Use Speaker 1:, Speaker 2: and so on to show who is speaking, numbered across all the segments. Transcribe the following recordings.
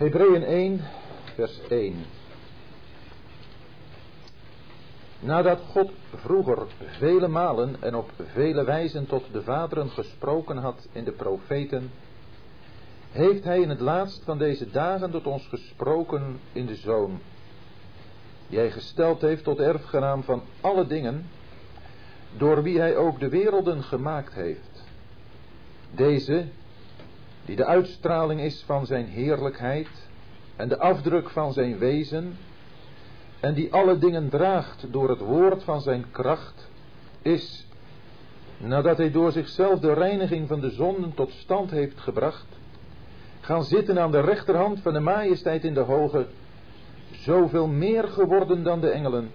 Speaker 1: Hebreeën 1, vers 1. Nadat God vroeger vele malen en op vele wijzen tot de vaderen gesproken had in de profeten, heeft Hij in het laatst van deze dagen tot ons gesproken in de Zoon, die Hij gesteld heeft tot erfgenaam van alle dingen, door wie Hij ook de werelden gemaakt heeft. Deze, die de uitstraling is van Zijn heerlijkheid en de afdruk van Zijn wezen, en die alle dingen draagt door het woord van zijn kracht, is, nadat hij door zichzelf de reiniging van de zonden tot stand heeft gebracht, gaan zitten aan de rechterhand van de majesteit in de hoge, zoveel meer geworden dan de engelen,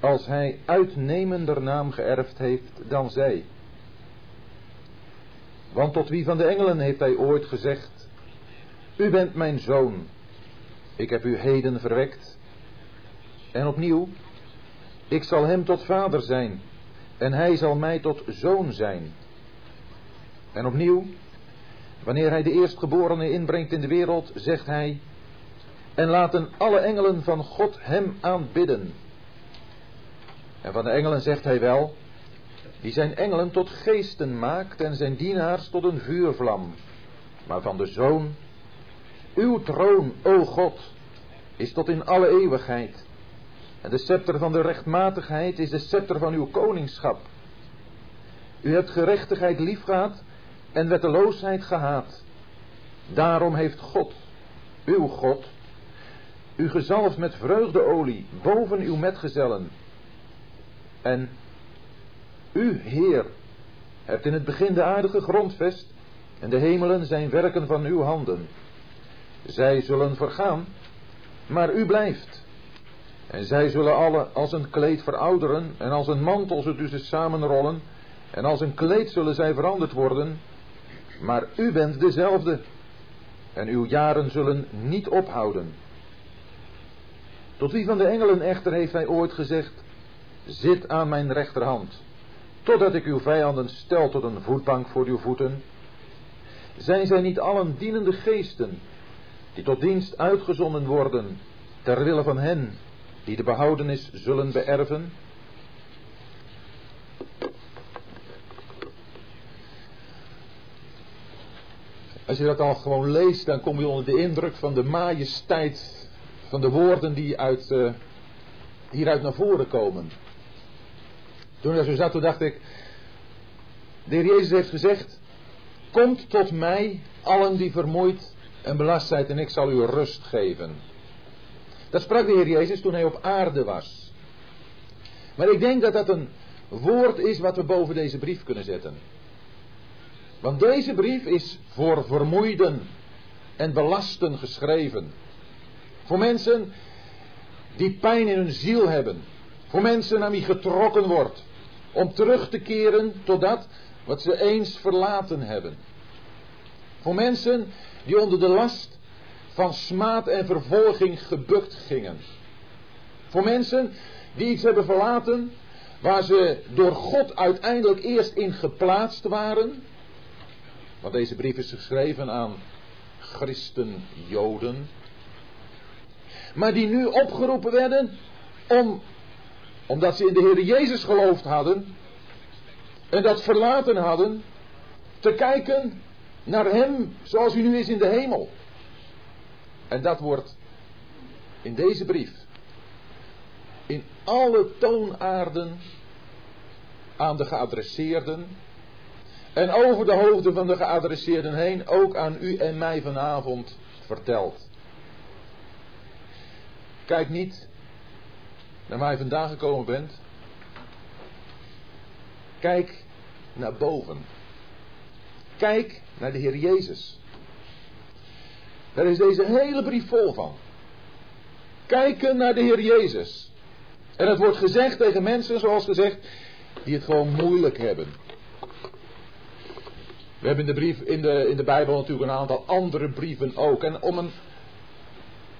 Speaker 1: als hij uitnemender naam geërfd heeft dan zij. Want tot wie van de engelen heeft hij ooit gezegd, U bent mijn zoon, ik heb u heden verwekt, en opnieuw, ik zal hem tot vader zijn en hij zal mij tot zoon zijn. En opnieuw, wanneer hij de eerstgeborene inbrengt in de wereld, zegt hij, en laten alle engelen van God hem aanbidden. En van de engelen zegt hij wel, die zijn engelen tot geesten maakt en zijn dienaars tot een vuurvlam. Maar van de zoon, uw troon, o God, is tot in alle eeuwigheid. En de scepter van de rechtmatigheid is de scepter van uw koningschap. U hebt gerechtigheid liefgehad en wetteloosheid gehaat. Daarom heeft God, uw God, u gezalfd met vreugdeolie boven uw metgezellen. En u, Heer, hebt in het begin de aarde gegrondvest en de hemelen zijn werken van uw handen. Zij zullen vergaan, maar u blijft. En zij zullen alle als een kleed verouderen en als een mantel ze tussen samenrollen en als een kleed zullen zij veranderd worden. Maar u bent dezelfde en uw jaren zullen niet ophouden. Tot wie van de engelen echter heeft hij ooit gezegd, zit aan mijn rechterhand, totdat ik uw vijanden stel tot een voetbank voor uw voeten. Zijn zij niet allen dienende geesten, die tot dienst uitgezonden worden, ter wille van hen die de behoudenis zullen beërven. Als je dat al gewoon leest, dan kom je onder de indruk van de majesteit van de woorden die uit, uh, hieruit naar voren komen. Toen ik zo zat, toen dacht ik, de heer Jezus heeft gezegd, komt tot mij allen die vermoeid en belast zijn en ik zal u rust geven. Dat sprak de Heer Jezus toen hij op aarde was. Maar ik denk dat dat een woord is wat we boven deze brief kunnen zetten. Want deze brief is voor vermoeiden en belasten geschreven. Voor mensen die pijn in hun ziel hebben. Voor mensen aan wie getrokken wordt. Om terug te keren tot dat wat ze eens verlaten hebben. Voor mensen die onder de last van smaad en vervolging gebukt gingen. Voor mensen die iets hebben verlaten waar ze door God uiteindelijk eerst in geplaatst waren. Want deze brief is geschreven aan christen Joden. Maar die nu opgeroepen werden om, omdat ze in de Heer Jezus geloofd hadden en dat verlaten hadden, te kijken naar Hem zoals hij nu is in de hemel. En dat wordt in deze brief in alle toonaarden aan de geadresseerden en over de hoofden van de geadresseerden heen ook aan u en mij vanavond verteld. Kijk niet naar waar je vandaag gekomen bent. Kijk naar boven. Kijk naar de Heer Jezus. Daar is deze hele brief vol van. Kijken naar de Heer Jezus. En het wordt gezegd tegen mensen, zoals gezegd, die het gewoon moeilijk hebben. We hebben in de, brief, in de, in de Bijbel natuurlijk een aantal andere brieven ook. En om een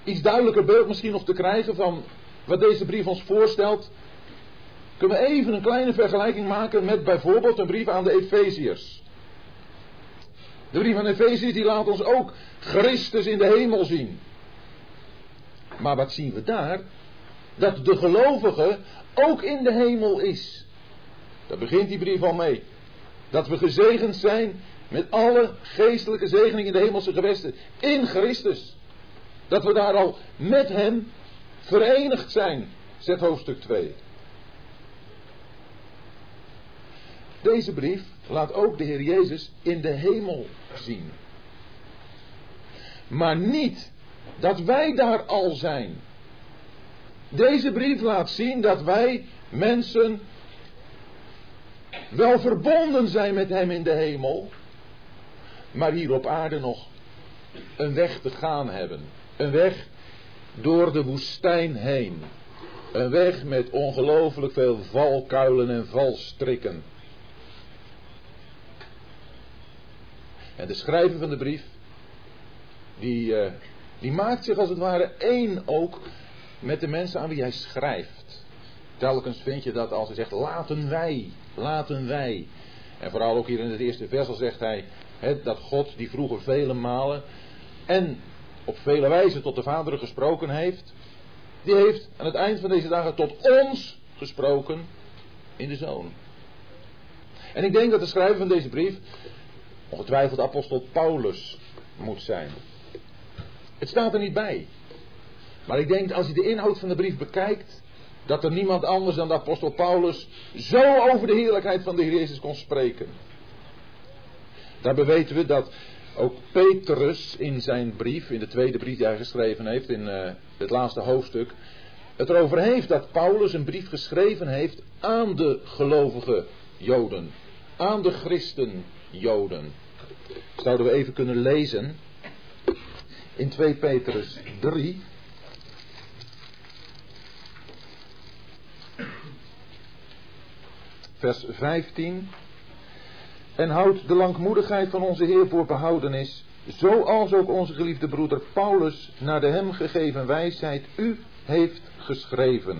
Speaker 1: iets duidelijker beeld misschien nog te krijgen van wat deze brief ons voorstelt, kunnen we even een kleine vergelijking maken met bijvoorbeeld een brief aan de Efeziërs. De brief van Efeziërs die laat ons ook Christus in de hemel zien. Maar wat zien we daar? Dat de gelovige ook in de hemel is. Daar begint die brief al mee. Dat we gezegend zijn met alle geestelijke zegeningen in de hemelse gewesten. In Christus. Dat we daar al met hem verenigd zijn, zegt hoofdstuk 2. Deze brief laat ook de Heer Jezus in de hemel zien. Maar niet dat wij daar al zijn. Deze brief laat zien dat wij mensen wel verbonden zijn met Hem in de hemel, maar hier op aarde nog een weg te gaan hebben. Een weg door de woestijn heen. Een weg met ongelooflijk veel valkuilen en valstrikken. En de schrijver van de brief, die, uh, die maakt zich als het ware één ook met de mensen aan wie hij schrijft. Telkens vind je dat als hij zegt, laten wij, laten wij. En vooral ook hier in het eerste vers al zegt hij, dat God die vroeger vele malen en op vele wijzen tot de Vader gesproken heeft, die heeft aan het eind van deze dagen tot ons gesproken in de Zoon. En ik denk dat de schrijver van deze brief ongetwijfeld apostel Paulus moet zijn. Het staat er niet bij. Maar ik denk als je de inhoud van de brief bekijkt, dat er niemand anders dan de apostel Paulus zo over de heerlijkheid van de Heer Jezus kon spreken. Daarbij weten we dat ook Petrus in zijn brief, in de tweede brief die hij geschreven heeft, in uh, het laatste hoofdstuk, het erover heeft dat Paulus een brief geschreven heeft aan de gelovige Joden, aan de christen Joden. Zouden we even kunnen lezen in 2 Petrus 3. Vers 15. En houdt de langmoedigheid van onze Heer voor behoudenis, zoals ook onze geliefde broeder Paulus naar de hem gegeven wijsheid u heeft geschreven.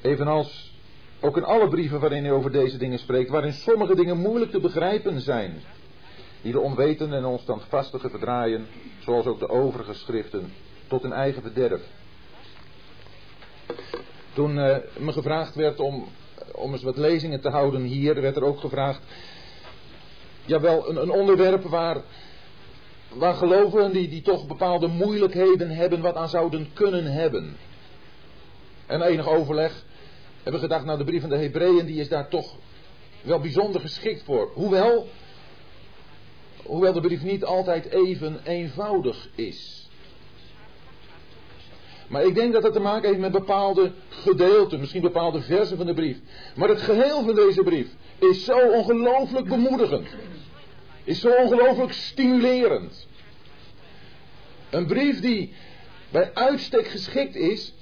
Speaker 1: Evenals ook in alle brieven waarin hij over deze dingen spreekt, waarin sommige dingen moeilijk te begrijpen zijn, die de onwetenden en onstandvastigen verdraaien, zoals ook de overige schriften, tot hun eigen verderf. Toen uh, me gevraagd werd om om eens wat lezingen te houden hier, werd er ook gevraagd. Jawel, een, een onderwerp waar, waar gelovigen die, die toch bepaalde moeilijkheden hebben, wat aan zouden kunnen hebben. En enig overleg hebben gedacht, nou de brief van de Hebreeën, die is daar toch wel bijzonder geschikt voor. Hoewel, hoewel de brief niet altijd even eenvoudig is. Maar ik denk dat het te maken heeft met bepaalde gedeelten, misschien bepaalde versen van de brief. Maar het geheel van deze brief is zo ongelooflijk bemoedigend. Is zo ongelooflijk stimulerend. Een brief die bij uitstek geschikt is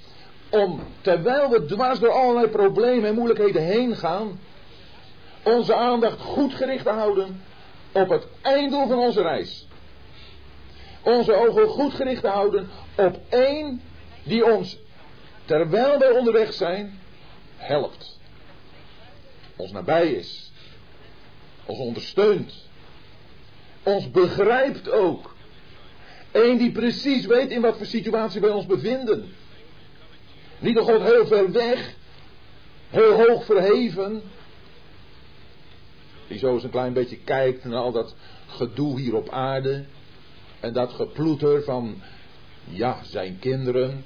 Speaker 1: om, terwijl we dwars door allerlei problemen en moeilijkheden heen gaan, onze aandacht goed gericht te houden op het einddoel van onze reis. Onze ogen goed gericht te houden op één die ons, terwijl wij onderweg zijn, helpt. Ons nabij is. Ons ondersteunt. Ons begrijpt ook. Eén die precies weet in wat voor situatie wij ons bevinden. Niet een God heel ver weg, heel hoog verheven, die zo eens een klein beetje kijkt naar al dat gedoe hier op aarde en dat geploeter van ja, zijn kinderen.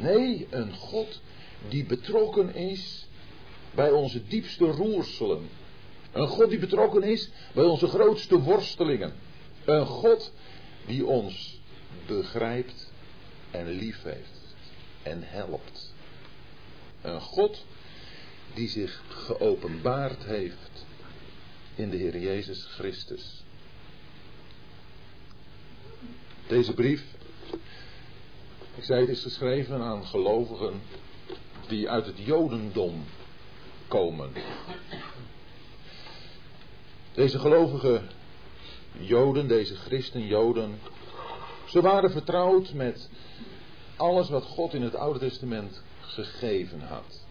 Speaker 1: Nee, een God die betrokken is bij onze diepste roerselen. Een God die betrokken is bij onze grootste worstelingen. Een God die ons begrijpt en lief heeft en helpt. Een God die zich geopenbaard heeft in de Heer Jezus Christus. Deze brief ik zei, het is geschreven aan gelovigen die uit het Jodendom komen. Deze gelovige Joden, deze christen-Joden, ze waren vertrouwd met alles wat God in het Oude Testament gegeven had.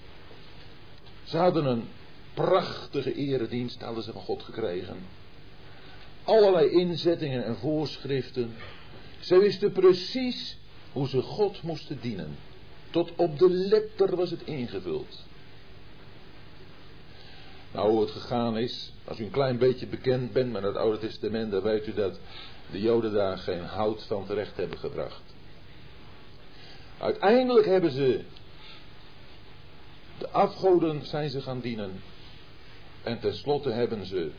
Speaker 1: Ze hadden een prachtige eredienst, hadden ze van God gekregen. Allerlei inzettingen en voorschriften. Ze wisten precies hoe ze God moesten dienen. Tot op de letter was het ingevuld. Nou, hoe het gegaan is, als u een klein beetje bekend bent met het Oude Testament, dan weet u dat de Joden daar geen hout van terecht hebben gebracht. Uiteindelijk hebben ze de afgoden zijn ze gaan dienen. En tenslotte hebben ze,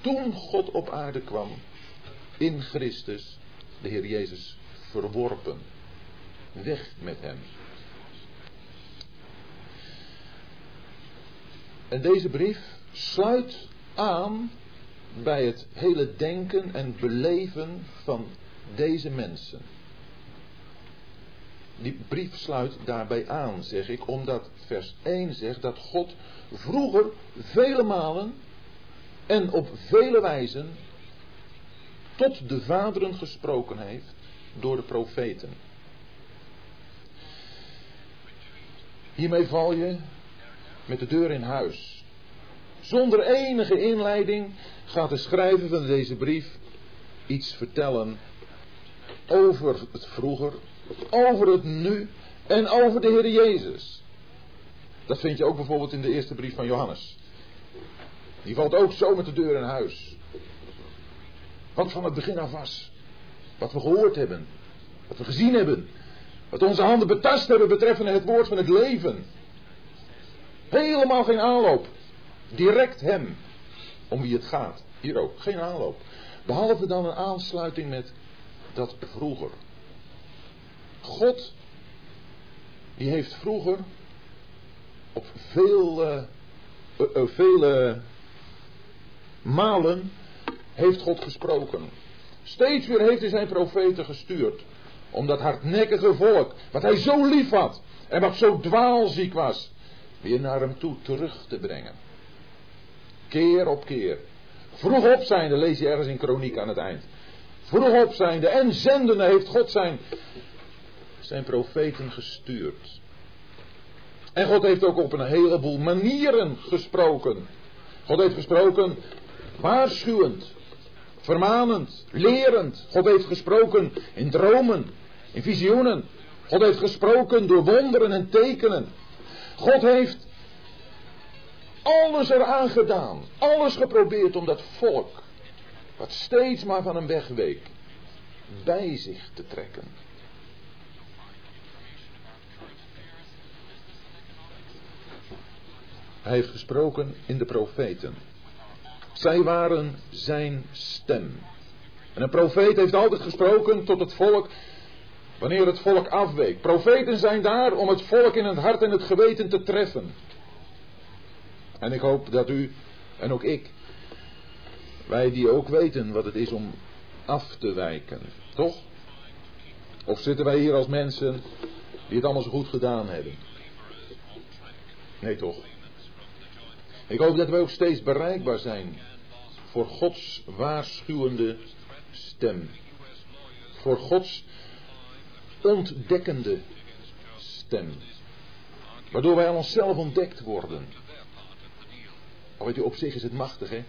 Speaker 1: toen God op aarde kwam, in Christus, de Heer Jezus, verworpen. Weg met hem. En deze brief sluit aan bij het hele denken en beleven van deze mensen. Die brief sluit daarbij aan, zeg ik, omdat vers 1 zegt dat God vroeger vele malen en op vele wijzen tot de vaderen gesproken heeft door de profeten. Hiermee val je met de deur in huis. Zonder enige inleiding gaat de schrijver van deze brief iets vertellen over het vroeger, over het nu en over de Heer Jezus. Dat vind je ook bijvoorbeeld in de eerste brief van Johannes. Die valt ook zo met de deur in huis. Wat van het begin af was. Wat we gehoord hebben. Wat we gezien hebben. Wat onze handen betast hebben betreffende het woord van het leven. Helemaal geen aanloop. Direct hem. Om wie het gaat. Hier ook. Geen aanloop. Behalve dan een aansluiting met dat vroeger. God. Die heeft vroeger. Op veel, uh, uh, vele malen. Heeft God gesproken. Steeds weer heeft hij zijn profeten gestuurd. Om dat hardnekkige volk. Wat hij zo lief had. En wat zo dwaalziek was weer naar hem toe terug te brengen. Keer op keer. Vroeg op zijnde, lees je ergens in Kroniek aan het eind. Vroeg op zijnde en zendende heeft God zijn, zijn profeten gestuurd. En God heeft ook op een heleboel manieren gesproken. God heeft gesproken waarschuwend, vermanend, lerend. God heeft gesproken in dromen, in visioenen. God heeft gesproken door wonderen en tekenen. God heeft alles eraan gedaan. Alles geprobeerd om dat volk, wat steeds maar van hem wegweek, bij zich te trekken. Hij heeft gesproken in de profeten. Zij waren zijn stem. En een profeet heeft altijd gesproken tot het volk Wanneer het volk afweek. Profeten zijn daar om het volk in het hart en het geweten te treffen. En ik hoop dat u en ook ik, wij die ook weten wat het is om af te wijken. Toch? Of zitten wij hier als mensen die het allemaal zo goed gedaan hebben? Nee toch? Ik hoop dat wij ook steeds bereikbaar zijn voor Gods waarschuwende stem. Voor Gods ontdekkende stem. Waardoor wij aan onszelf ontdekt worden. Al weet u, op zich is het machtig, hè?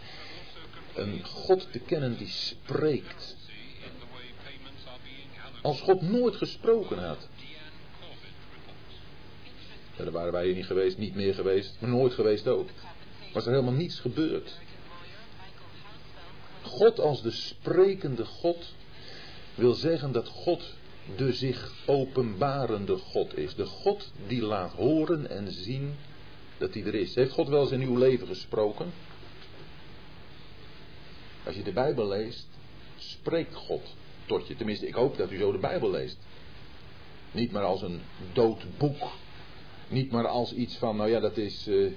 Speaker 1: Een God te kennen die spreekt. Als God nooit gesproken had. Ja, dan waren wij hier niet geweest, niet meer geweest, maar nooit geweest ook. Was er helemaal niets gebeurd. God als de sprekende God wil zeggen dat God de zich openbarende God is. De God die laat horen en zien dat hij er is. Heeft God wel eens in uw leven gesproken? Als je de Bijbel leest, spreekt God tot je. Tenminste, ik hoop dat u zo de Bijbel leest. Niet maar als een dood boek. Niet maar als iets van, nou ja, dat is uh,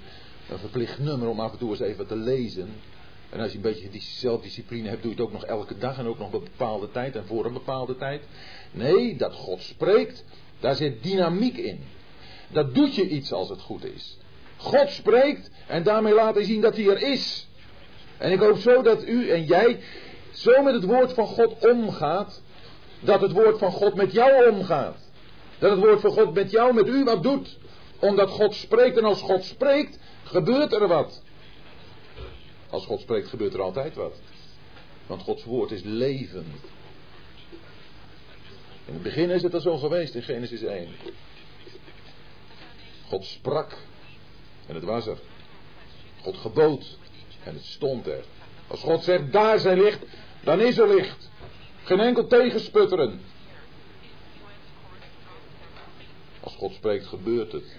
Speaker 1: een verplicht nummer om af en toe eens even te lezen. En als je een beetje die zelfdiscipline hebt, doe je het ook nog elke dag en ook nog op een bepaalde tijd en voor een bepaalde tijd. Nee, dat God spreekt, daar zit dynamiek in. Dat doet je iets als het goed is. God spreekt en daarmee laat hij zien dat hij er is. En ik hoop zo dat u en jij zo met het woord van God omgaat, dat het woord van God met jou omgaat. Dat het woord van God met jou, met u wat doet. Omdat God spreekt en als God spreekt, gebeurt er wat. Als God spreekt, gebeurt er altijd wat. Want Gods woord is leven. In het begin is het al zo geweest in Genesis 1. God sprak en het was er. God gebood en het stond er. Als God zegt daar zijn licht, dan is er licht. Geen enkel tegensputteren. Als God spreekt, gebeurt het.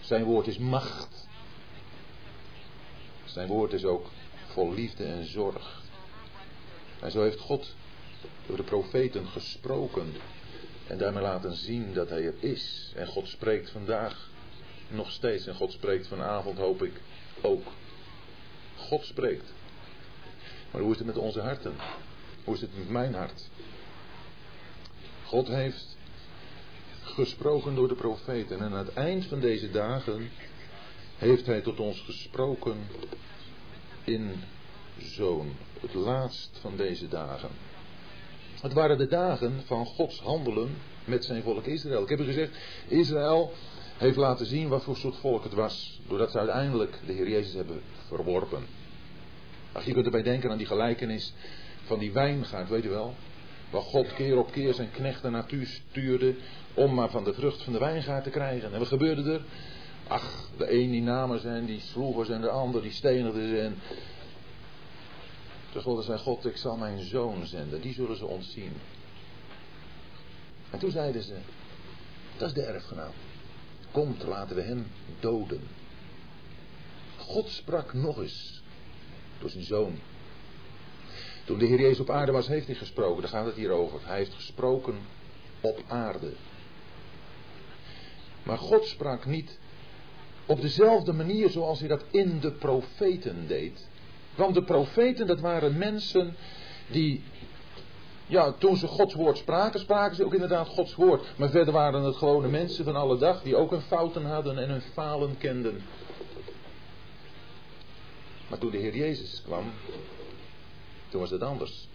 Speaker 1: Zijn woord is macht. Zijn woord is ook vol liefde en zorg. En zo heeft God door de profeten gesproken en daarmee laten zien dat hij er is. En God spreekt vandaag nog steeds en God spreekt vanavond hoop ik ook. God spreekt. Maar hoe is het met onze harten? Hoe is het met mijn hart? God heeft gesproken door de profeten en aan het eind van deze dagen heeft hij tot ons gesproken in zoon, het laatst van deze dagen. Het waren de dagen van Gods handelen met zijn volk Israël. Ik heb u gezegd, Israël heeft laten zien wat voor soort volk het was. Doordat ze uiteindelijk de Heer Jezus hebben verworpen. Ach, je kunt erbij denken aan die gelijkenis van die wijngaard, weet u wel. Waar God keer op keer zijn knechten naartoe stuurde om maar van de vrucht van de wijngaard te krijgen. En wat gebeurde er? Ach, de een die namen ze en die sloegen ze en de ander die stenigden ze. En Ten slotte zei God, ik zal mijn zoon zenden, die zullen ze ontzien. En toen zeiden ze, dat is de erfgenaam. Komt, laten we hem doden. God sprak nog eens door zijn zoon. Toen de Heer Jezus op aarde was, heeft hij gesproken. Daar gaat het hier over. Hij heeft gesproken op aarde. Maar God sprak niet op dezelfde manier zoals hij dat in de profeten deed. Want de profeten, dat waren mensen die, ja, toen ze Gods woord spraken, spraken ze ook inderdaad Gods woord. Maar verder waren het gewone mensen van alle dag die ook hun fouten hadden en hun falen kenden. Maar toen de Heer Jezus kwam, toen was het anders.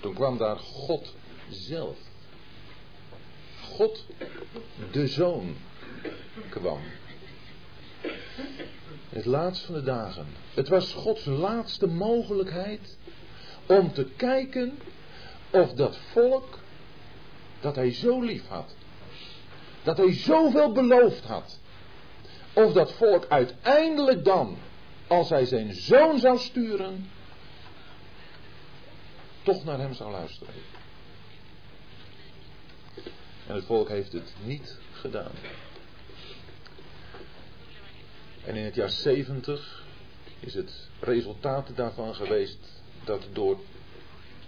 Speaker 1: Toen kwam daar God zelf. God, de Zoon, kwam. Het laatst van de dagen. Het was Gods laatste mogelijkheid om te kijken of dat volk dat hij zo lief had, dat hij zoveel beloofd had, of dat volk uiteindelijk dan, als hij zijn zoon zou sturen, toch naar hem zou luisteren. En het volk heeft het niet gedaan. En in het jaar 70 is het resultaat daarvan geweest dat door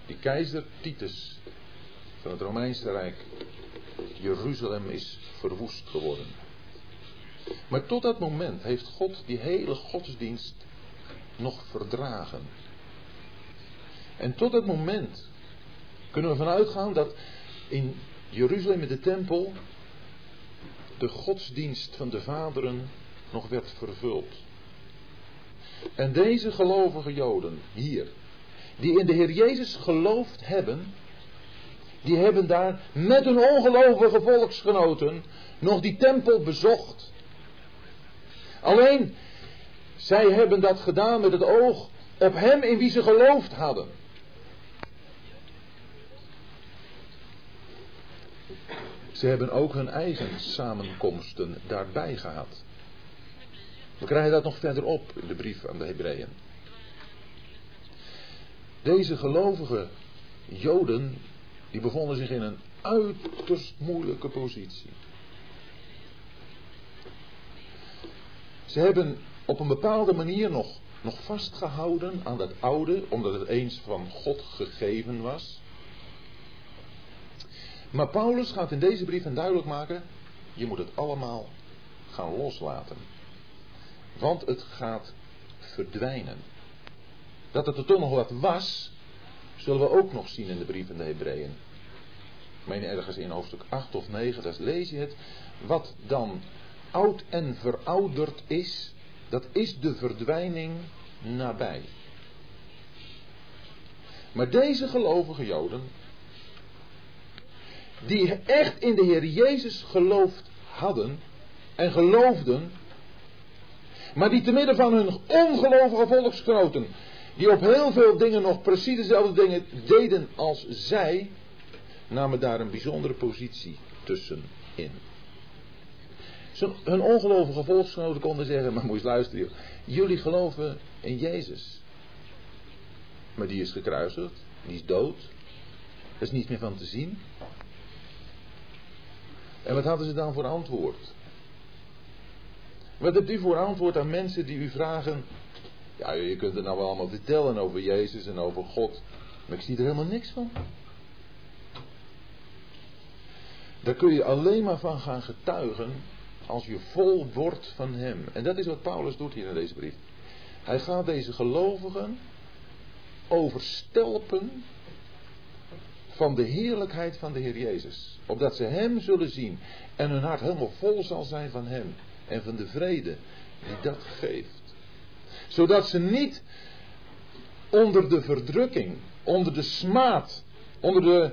Speaker 1: die keizer Titus van het Romeinse Rijk Jeruzalem is verwoest geworden. Maar tot dat moment heeft God die hele godsdienst nog verdragen. En tot dat moment kunnen we vanuit gaan dat in Jeruzalem in de tempel de godsdienst van de vaderen nog werd vervuld. En deze gelovige Joden hier, die in de Heer Jezus geloofd hebben, die hebben daar met hun ongelovige volksgenoten nog die tempel bezocht. Alleen, zij hebben dat gedaan met het oog op Hem in wie ze geloofd hadden. Ze hebben ook hun eigen samenkomsten daarbij gehad. We krijgen dat nog verderop in de brief aan de Hebreeën. Deze gelovige Joden, die bevonden zich in een uiterst moeilijke positie. Ze hebben op een bepaalde manier nog, nog vastgehouden aan dat oude, omdat het eens van God gegeven was. Maar Paulus gaat in deze brief een duidelijk maken, je moet het allemaal gaan loslaten. Want het gaat verdwijnen. Dat het er toch nog wat was, zullen we ook nog zien in de brief van de Hebreeën. Ik meen ergens in hoofdstuk 8 of 9, daar lees je het. Wat dan oud en verouderd is, dat is de verdwijning nabij. Maar deze gelovige Joden, die echt in de Heer Jezus geloofd hadden en geloofden maar die te midden van hun ongelovige volksgenoten, die op heel veel dingen nog precies dezelfde dingen deden als zij, namen daar een bijzondere positie tussenin. Hun ongelovige volksgenoten konden zeggen, maar moet je luisteren, jullie geloven in Jezus. Maar die is gekruisigd, die is dood. Er is niets meer van te zien. En wat hadden ze dan voor antwoord? Wat hebt u voor antwoord aan mensen die u vragen... Ja, je kunt er nou wel allemaal vertellen over Jezus en over God. Maar ik zie er helemaal niks van. Daar kun je alleen maar van gaan getuigen als je vol wordt van Hem. En dat is wat Paulus doet hier in deze brief. Hij gaat deze gelovigen overstelpen van de heerlijkheid van de Heer Jezus. Opdat ze Hem zullen zien en hun hart helemaal vol zal zijn van Hem en van de vrede die dat geeft. Zodat ze niet onder de verdrukking, onder de smaad, onder de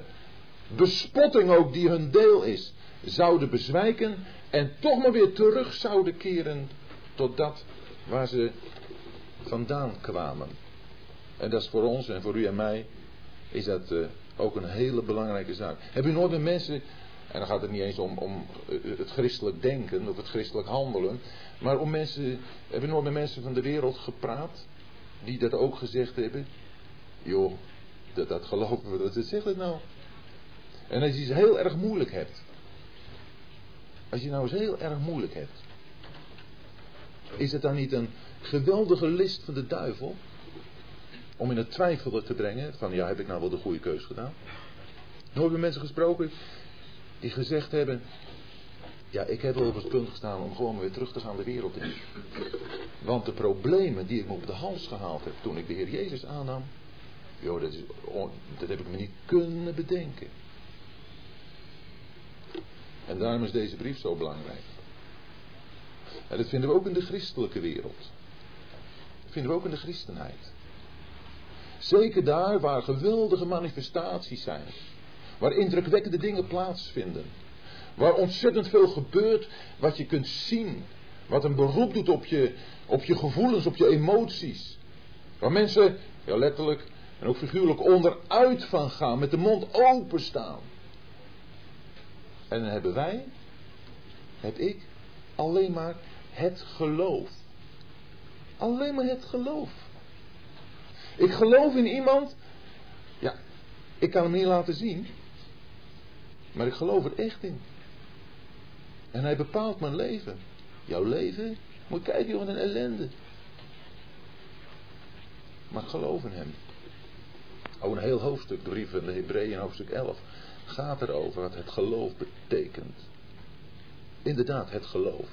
Speaker 1: bespotting ook die hun deel is, zouden bezwijken en toch maar weer terug zouden keren tot dat waar ze vandaan kwamen. En dat is voor ons en voor u en mij is dat uh, ook een hele belangrijke zaak. Heb u nooit met mensen, en dan gaat het niet eens om, om eh, het christelijk denken of het christelijk handelen, maar om mensen, heb u nooit met mensen van de wereld gepraat die dat ook gezegd hebben? Joh, dat, dat geloven we, dat zegt het nou. En als je het heel erg moeilijk hebt, als je nou eens heel erg moeilijk hebt, is het dan niet een geweldige list van de duivel om in het twijfel te brengen van ja, heb ik nou wel de goede keus gedaan? Nu hebben mensen gesproken die gezegd hebben, ja, ik heb wel op het punt gestaan om gewoon weer terug te gaan de wereld in. Want de problemen die ik me op de hals gehaald heb toen ik de Heer Jezus aannam, joh, dat, dat heb ik me niet kunnen bedenken. En daarom is deze brief zo belangrijk. En dat vinden we ook in de christelijke wereld. Dat vinden we ook in de christenheid. Zeker daar waar geweldige manifestaties zijn. Waar indrukwekkende dingen plaatsvinden. Waar ontzettend veel gebeurt wat je kunt zien. Wat een beroep doet op je, op je gevoelens, op je emoties. Waar mensen, letterlijk en ook figuurlijk onderuit van gaan. Met de mond open staan. En dan hebben wij, heb ik, alleen maar het geloof. Alleen maar het geloof. Ik geloof in iemand. Ja, ik kan hem niet laten zien. Maar ik geloof er echt in. En hij bepaalt mijn leven. Jouw leven? Moet kijken, joh, een ellende. Maar geloof in hem. Oh, een heel hoofdstuk, brief van de Hebreeën, hoofdstuk 11, gaat erover wat het geloof betekent. Inderdaad, het geloof.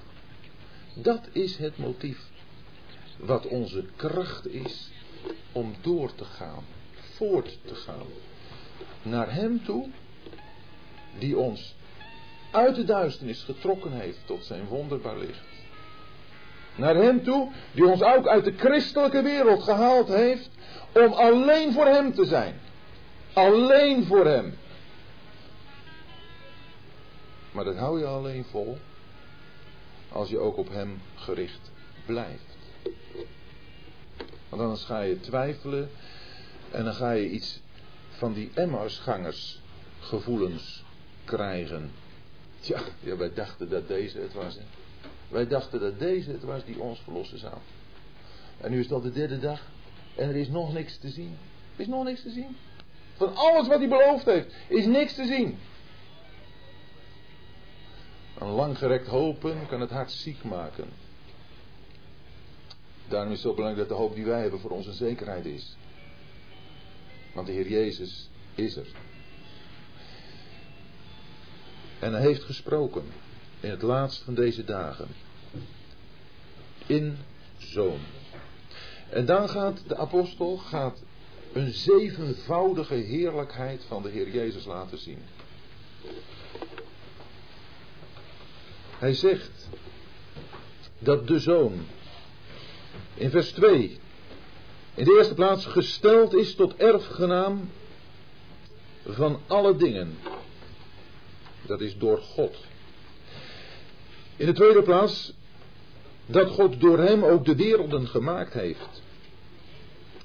Speaker 1: Dat is het motief. Wat onze kracht is om door te gaan, voort te gaan. Naar Hem toe, die ons uit de duisternis getrokken heeft tot zijn wonderbaar licht. Naar Hem toe, die ons ook uit de christelijke wereld gehaald heeft om alleen voor Hem te zijn. Alleen voor Hem. Maar dat hou je alleen vol als je ook op Hem gericht blijft. Want anders ga je twijfelen en dan ga je iets van die Emmausgangers gevoelens krijgen. Tja, ja, wij dachten dat deze het was. Hè? Wij dachten dat deze het was die ons verlossen zou. En nu is al de derde dag en er is nog niks te zien. Er is nog niks te zien. Van alles wat hij beloofd heeft, is niks te zien. Een langgerekt hopen kan het hart ziek maken. Daarom is het zo belangrijk dat de hoop die wij hebben voor onze zekerheid is. Want de Heer Jezus is er. En hij heeft gesproken in het laatst van deze dagen. In zoon. En dan gaat de apostel gaat een zevenvoudige heerlijkheid van de Heer Jezus laten zien. Hij zegt dat de zoon in vers 2 in de eerste plaats gesteld is tot erfgenaam van alle dingen. Dat is door God. In de tweede plaats dat God door hem ook de werelden gemaakt heeft.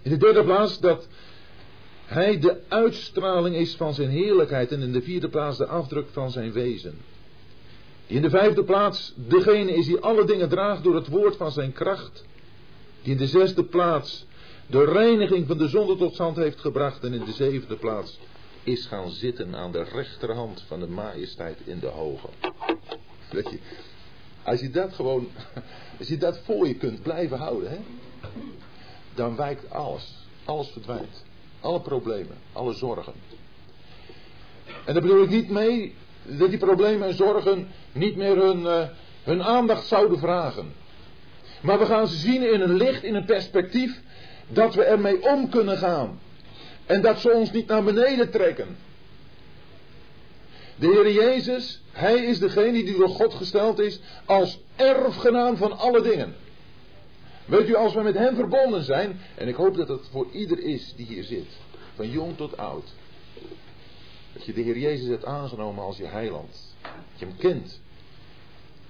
Speaker 1: In de derde plaats dat hij de uitstraling is van zijn heerlijkheid en in de vierde plaats de afdruk van zijn wezen. Die in de vijfde plaats degene is die alle dingen draagt door het woord van zijn kracht. Die in de zesde plaats de reiniging van de zonde tot stand heeft gebracht. En in de zevende plaats is gaan zitten aan de rechterhand van de majesteit in de hoge. Als je dat gewoon, als je dat voor je kunt blijven houden, hè, dan wijkt alles. Alles verdwijnt. Alle problemen, alle zorgen. En daar bedoel ik niet mee dat die problemen en zorgen niet meer hun, uh, hun aandacht zouden vragen. Maar we gaan ze zien in een licht, in een perspectief, dat we ermee om kunnen gaan. En dat ze ons niet naar beneden trekken. De Heer Jezus, Hij is degene die door God gesteld is als erfgenaam van alle dingen. Weet u, als we met Hem verbonden zijn, en ik hoop dat het voor ieder is die hier zit, van jong tot oud, dat je de Heer Jezus hebt aangenomen als je heiland, dat je Hem kent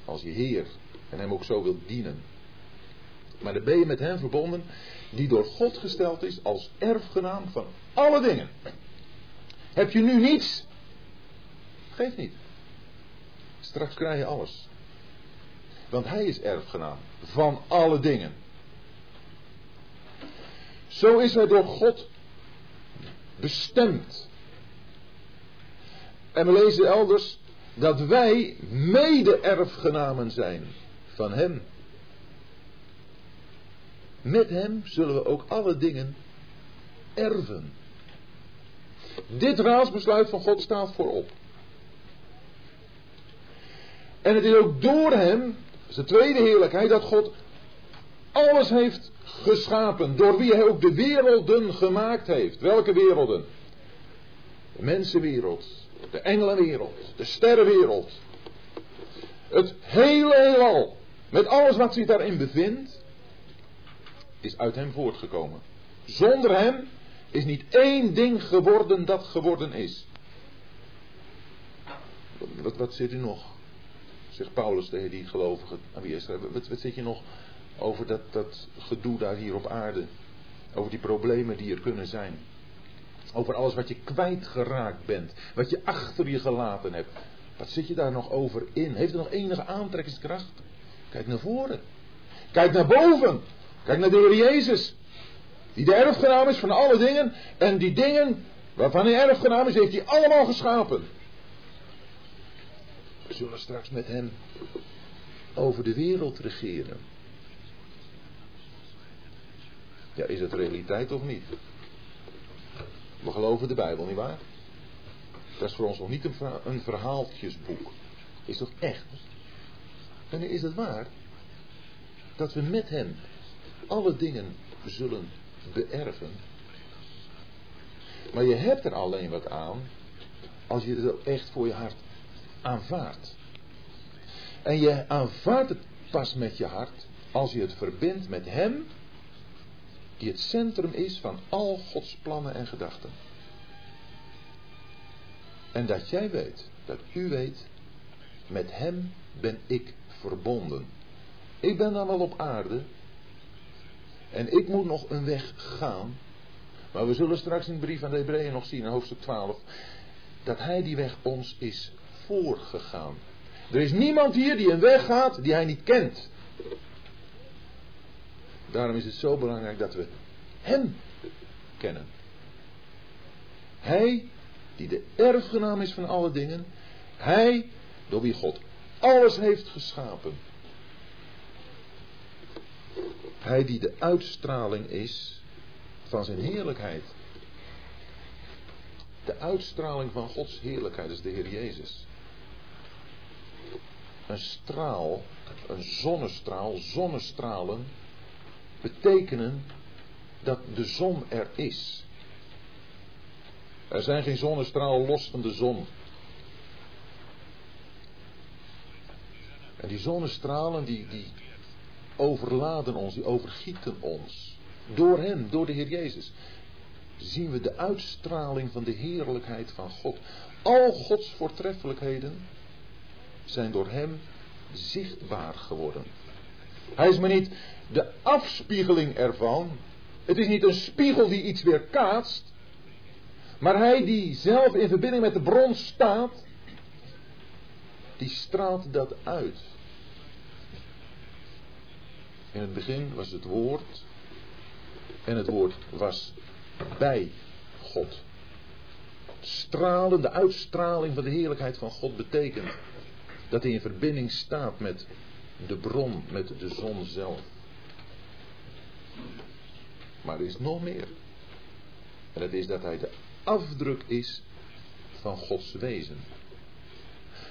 Speaker 1: als je Heer en Hem ook zo wilt dienen. Maar dan ben je met Hem verbonden die door God gesteld is als erfgenaam van alle dingen. Heb je nu niets? Geef niet. Straks krijg je alles. Want hij is erfgenaam van alle dingen. Zo is hij door God bestemd. En we lezen elders dat wij mede-erfgenamen zijn van hem. Met hem zullen we ook alle dingen erven. Dit raadsbesluit van God staat voorop. En het is ook door hem, dat is de tweede heerlijkheid, dat God alles heeft geschapen. Door wie hij ook de werelden gemaakt heeft. Welke werelden? De mensenwereld, de engelenwereld, de sterrenwereld. Het hele heelal, met alles wat zich daarin bevindt, is uit hem voortgekomen. Zonder hem is niet één ding geworden dat geworden is. Wat, wat zit u nog? Zegt Paulus tegen die gelovigen. Aan wie is wat, wat zit je nog over dat, dat gedoe daar hier op aarde? Over die problemen die er kunnen zijn. Over alles wat je kwijtgeraakt bent. Wat je achter je gelaten hebt. Wat zit je daar nog over in? Heeft het nog enige aantrekkingskracht? Kijk naar voren. Kijk naar boven. Kijk naar de Heer Jezus. Die de erfgenaam is van alle dingen. En die dingen waarvan hij erfgenaam is, heeft hij allemaal geschapen. We zullen straks met hem over de wereld regeren. Ja, is het realiteit of niet? We geloven de Bijbel, nietwaar? Dat is voor ons nog niet een, een verhaaltjesboek. Is toch echt? En is het waar dat we met hem alle dingen zullen beërven. Maar je hebt er alleen wat aan als je het echt voor je hart aanvaardt. En je aanvaardt het pas met je hart als je het verbindt met Hem, die het centrum is van al Gods plannen en gedachten. En dat jij weet, dat u weet, met Hem ben ik verbonden. Ik ben dan wel op aarde, en ik moet nog een weg gaan. Maar we zullen straks in de brief aan de Hebreeën nog zien, in hoofdstuk 12. Dat hij die weg ons is voorgegaan. Er is niemand hier die een weg gaat die hij niet kent. Daarom is het zo belangrijk dat we hem kennen. Hij die de erfgenaam is van alle dingen. Hij door wie God alles heeft geschapen. Hij die de uitstraling is van zijn heerlijkheid. De uitstraling van Gods heerlijkheid is de Heer Jezus. Een straal, een zonnestraal, zonnestralen betekenen dat de zon er is. Er zijn geen zonnestralen los van de zon. En die zonnestralen die, die overladen ons, die overgieten ons. Door Hem, door de Heer Jezus, zien we de uitstraling van de heerlijkheid van God. Al Gods voortreffelijkheden zijn door Hem zichtbaar geworden. Hij is maar niet de afspiegeling ervan. Het is niet een spiegel die iets weer kaatst. Maar hij die zelf in verbinding met de bron staat, die straalt dat uit. In het begin was het woord en het woord was bij God. Stralen, de uitstraling van de heerlijkheid van God betekent dat hij in verbinding staat met de bron, met de zon zelf. Maar er is nog meer. En dat is dat hij de afdruk is van Gods wezen.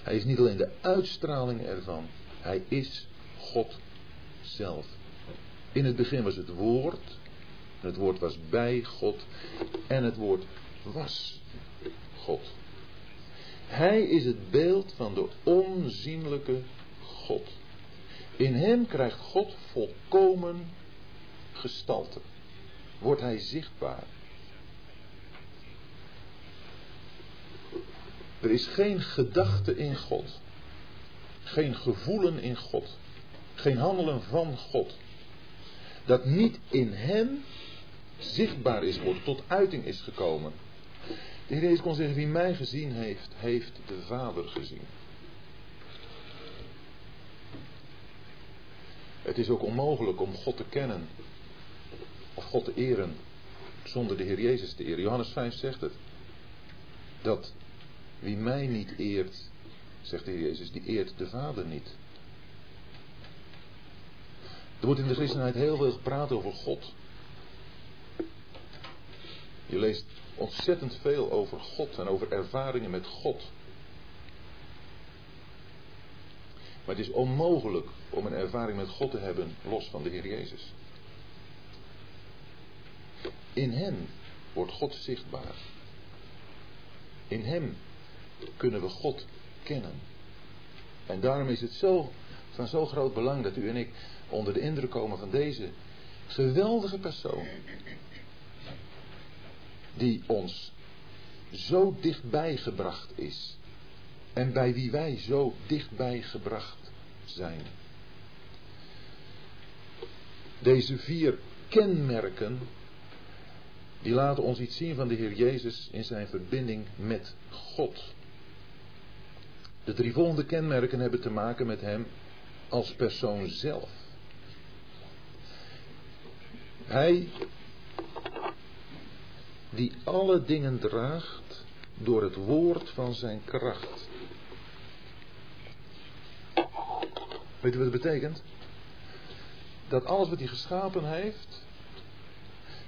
Speaker 1: Hij is niet alleen de uitstraling ervan, hij is God zelf. In het begin was het woord, het woord was bij God en het woord was God. Hij is het beeld van de onzienlijke God. In hem krijgt God volkomen gestalte. Wordt hij zichtbaar. Er is geen gedachte in God. Geen gevoelen in God. Geen handelen van God. Dat niet in hem zichtbaar is, wordt tot uiting is gekomen. De Heer Jezus kon zeggen, wie mij gezien heeft, heeft de Vader gezien. Het is ook onmogelijk om God te kennen of God te eren zonder de Heer Jezus te eren. Johannes 5 zegt het. Dat wie mij niet eert, zegt de Heer Jezus, die eert de Vader niet. Er wordt in de christenheid heel veel gepraat over God. Je leest ontzettend veel over God en over ervaringen met God. Maar het is onmogelijk om een ervaring met God te hebben los van de Heer Jezus. In Hem wordt God zichtbaar. In Hem kunnen we God kennen. En daarom is het zo, van zo groot belang dat u en ik onder de indruk komen van deze geweldige persoon die ons zo dichtbij gebracht is. En bij wie wij zo dichtbij gebracht zijn. Deze vier kenmerken, die laten ons iets zien van de Heer Jezus in zijn verbinding met God. De drie volgende kenmerken hebben te maken met Hem als persoon zelf. Hij die alle dingen draagt door het woord van zijn kracht. Weet u wat het betekent? Dat alles wat hij geschapen heeft,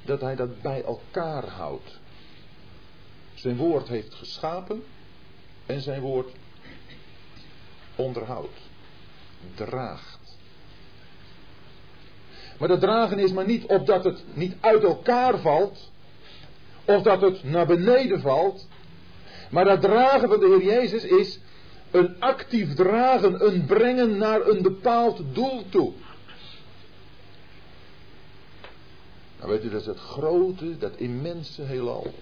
Speaker 1: dat hij dat bij elkaar houdt. Zijn woord heeft geschapen en zijn woord onderhoudt, draagt. Maar dat dragen is maar niet opdat het niet uit elkaar valt, of dat het naar beneden valt. Maar dat dragen van de Heer Jezus is een actief dragen, een brengen naar een bepaald doel toe. Nou weet u, dat is het grote, dat immense heelal.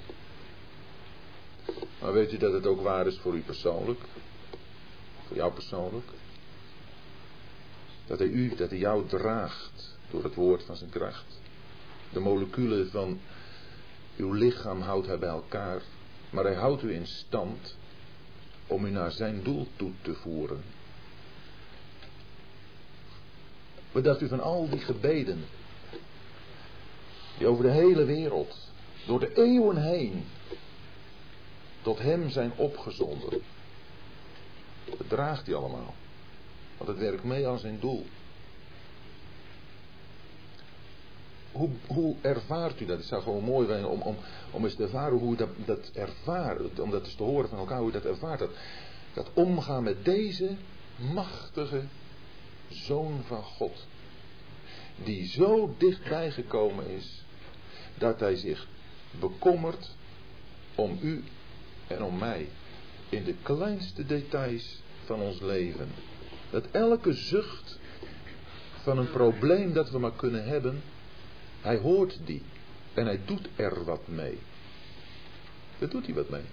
Speaker 1: Maar weet u dat het ook waar is voor u persoonlijk? Voor jou persoonlijk? Dat hij u, dat hij jou draagt door het woord van zijn kracht. De moleculen van uw lichaam houdt hij bij elkaar, maar hij houdt u in stand om u naar zijn doel toe te voeren. Wat dacht u van al die gebeden die over de hele wereld, door de eeuwen heen, tot hem zijn opgezonden? Dat draagt hij allemaal, want het werkt mee aan zijn doel. Hoe, hoe ervaart u dat? Het zou gewoon mooi zijn om, om, om eens te ervaren hoe dat, dat ervaart. Om dat eens te horen van elkaar hoe dat ervaart. Dat, dat omgaan met deze machtige zoon van God. Die zo dichtbij gekomen is. Dat hij zich bekommert om u en om mij. In de kleinste details van ons leven. Dat elke zucht van een probleem dat we maar kunnen hebben hij hoort die. En hij doet er wat mee. Daar doet hij wat mee.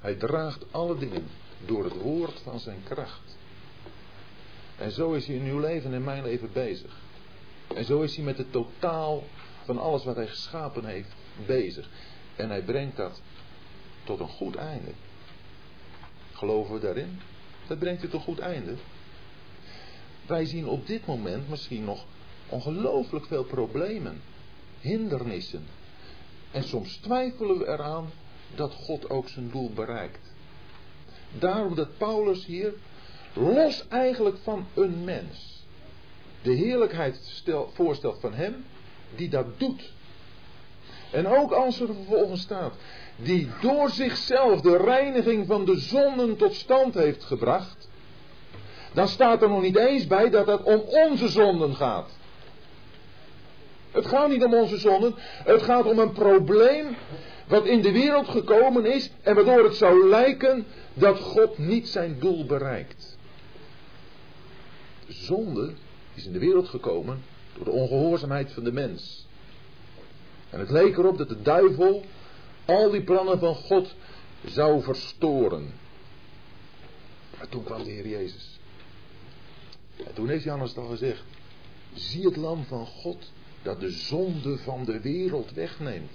Speaker 1: Hij draagt alle dingen door het woord van zijn kracht. En zo is hij in uw leven en in mijn leven bezig. En zo is hij met het totaal van alles wat hij geschapen heeft bezig. En hij brengt dat tot een goed einde. Geloven we daarin? Dat brengt het tot een goed einde. Wij zien op dit moment misschien nog ongelooflijk veel problemen, hindernissen. En soms twijfelen we eraan dat God ook zijn doel bereikt. Daarom dat Paulus hier, los eigenlijk van een mens, de heerlijkheid stel, voorstelt van hem die dat doet. En ook als er vervolgens staat, die door zichzelf de reiniging van de zonden tot stand heeft gebracht, dan staat er nog niet eens bij dat het om onze zonden gaat. Het gaat niet om onze zonden, het gaat om een probleem wat in de wereld gekomen is en waardoor het zou lijken dat God niet zijn doel bereikt. De zonde is in de wereld gekomen door de ongehoorzaamheid van de mens. En het leek erop dat de duivel al die plannen van God zou verstoren. Maar toen kwam de Heer Jezus. En toen heeft Johannes al gezegd: Zie het lam van God dat de zonde van de wereld wegneemt.